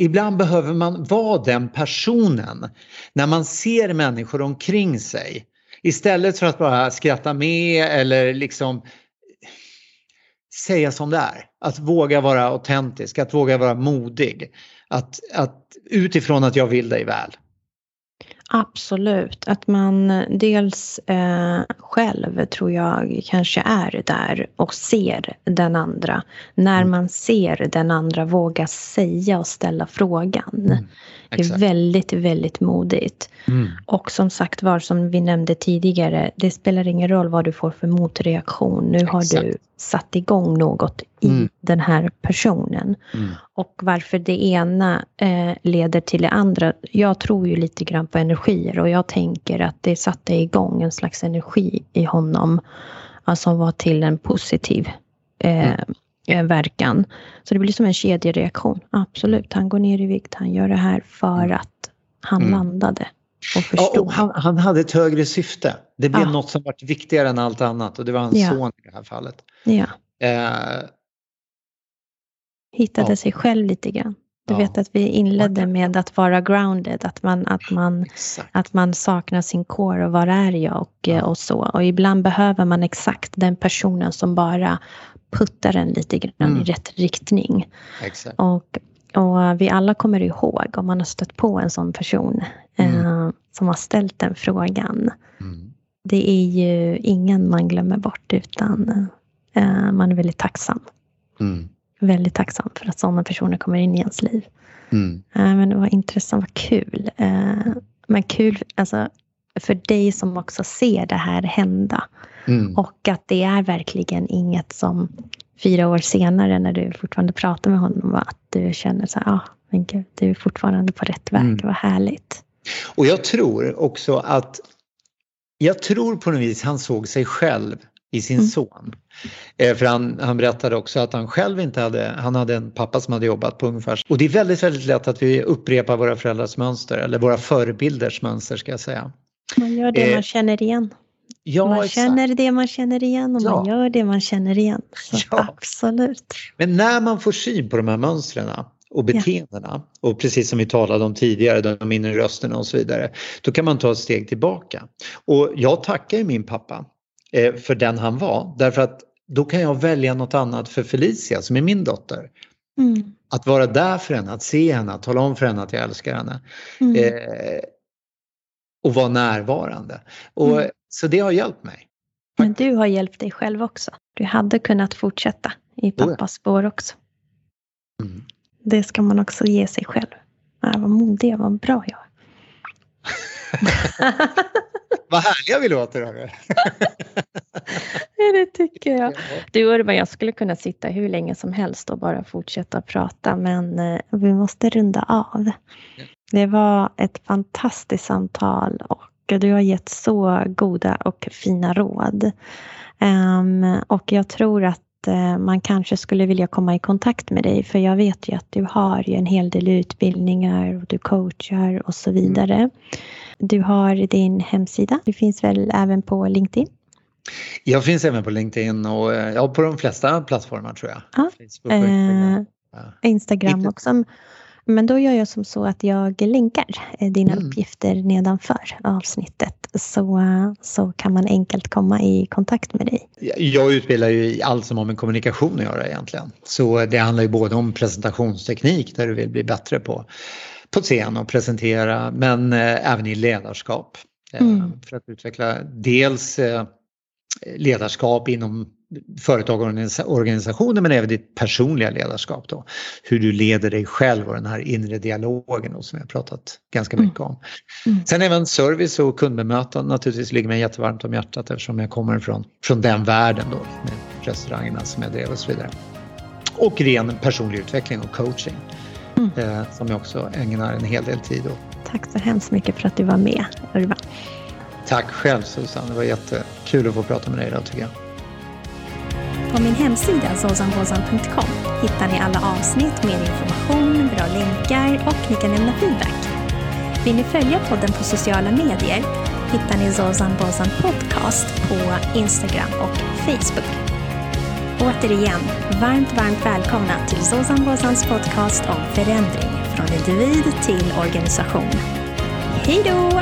Ibland behöver man vara den personen när man ser människor omkring sig. Istället för att bara skratta med eller liksom säga som det är. Att våga vara autentisk, att våga vara modig. Att, att utifrån att jag vill dig väl. Absolut, att man dels eh, själv tror jag kanske är där och ser den andra. När mm. man ser den andra våga säga och ställa frågan. Mm. Det är väldigt, väldigt modigt. Mm. Och som sagt var, som vi nämnde tidigare, det spelar ingen roll vad du får för motreaktion. Nu har Exakt. du satt igång något i mm. den här personen. Mm. Och varför det ena eh, leder till det andra. Jag tror ju lite grann på energier och jag tänker att det satte igång en slags energi i honom. Alltså som var till en positiv eh, mm. Eh, verkan. Så det blir som en kedjereaktion. Absolut, han går ner i vikt, han gör det här för mm. att han mm. landade och förstod. Ja, och han, han, hade ett högre syfte. Det blev ja. något som var viktigare än allt annat och det var hans ja. son i det här fallet. Ja. Eh, Hittade ja. sig själv lite grann. Du vet att vi inledde med att vara grounded, att man, att man, att man saknar sin core och var är jag och, och så. Och ibland behöver man exakt den personen som bara puttar en lite grann mm. i rätt riktning. Exakt. Och, och vi alla kommer ihåg om man har stött på en sån person mm. eh, som har ställt den frågan. Mm. Det är ju ingen man glömmer bort utan eh, man är väldigt tacksam. Mm. Väldigt tacksam för att sådana personer kommer in i ens liv. Mm. Eh, men det var intressant, vad kul. Eh, men kul alltså, för dig som också ser det här hända. Mm. Och att det är verkligen inget som fyra år senare när du fortfarande pratar med honom att du känner så här, ah, men gud, du är fortfarande på rätt väg, mm. vad härligt. Och jag tror också att jag tror på något vis han såg sig själv i sin mm. son. Eh, för han, han berättade också att han själv inte hade, han hade en pappa som hade jobbat på ungefär Och det är väldigt, väldigt lätt att vi upprepar våra föräldrars mönster eller våra förebilders mönster ska jag säga. Man gör det eh, man känner igen. Ja, man exakt. känner det man känner igen och ja. man gör det man känner igen. Ja. Absolut. Men när man får syn på de här mönstren och beteendena och precis som vi talade om tidigare, de inre rösterna och så vidare, då kan man ta ett steg tillbaka. Och jag tackar min pappa eh, för den han var därför att då kan jag välja något annat för Felicia som är min dotter. Mm. Att vara där för henne, att se henne, att tala om för henne att jag älskar henne. Mm. Eh, och vara närvarande. Och, mm. Så det har hjälpt mig. Men du har hjälpt dig själv också. Du hade kunnat fortsätta i pappas spår också. Mm. Det ska man också ge sig själv. Ja, vad modig jag vad bra jag Vad härliga vi låter hörru. det tycker jag. Du Urban, jag skulle kunna sitta hur länge som helst och bara fortsätta prata men eh, vi måste runda av. Det var ett fantastiskt samtal och du har gett så goda och fina råd. Um, och jag tror att uh, man kanske skulle vilja komma i kontakt med dig för jag vet ju att du har ju en hel del utbildningar och du coachar och så vidare. Mm. Du har din hemsida. Du finns väl även på LinkedIn? Jag finns även på LinkedIn och eh, ja, på de flesta plattformar tror jag. Ja. Facebook och Instagram. Eh, Instagram också. Men då gör jag som så att jag länkar eh, dina mm. uppgifter nedanför avsnittet så, så kan man enkelt komma i kontakt med dig. Jag utbildar ju i allt som har med kommunikation att göra egentligen. Så det handlar ju både om presentationsteknik där du vill bli bättre på, på scen och presentera men eh, även i ledarskap. Eh, mm. För att utveckla dels eh, ledarskap inom företag och organisationer men även ditt personliga ledarskap då. Hur du leder dig själv och den här inre dialogen då, som har pratat ganska mm. mycket om. Mm. Sen även service och kundbemötande naturligtvis ligger mig jättevarmt om hjärtat eftersom jag kommer från, från den världen då med restaurangerna som jag drev och så vidare. Och ren personlig utveckling och coaching mm. eh, som jag också ägnar en hel del tid åt. Tack så hemskt mycket för att du var med Urban. Tack själv Susanne, det var jättekul att få prata med dig idag tycker jag. På min hemsida zozanbozan.com hittar ni alla avsnitt med information, bra länkar och ni kan lämna feedback. Vill ni följa podden på sociala medier hittar ni Zozan Bozan Podcast på Instagram och Facebook. Återigen, varmt, varmt välkomna till Zozan Bozans podcast om förändring från individ till organisation. Hej då!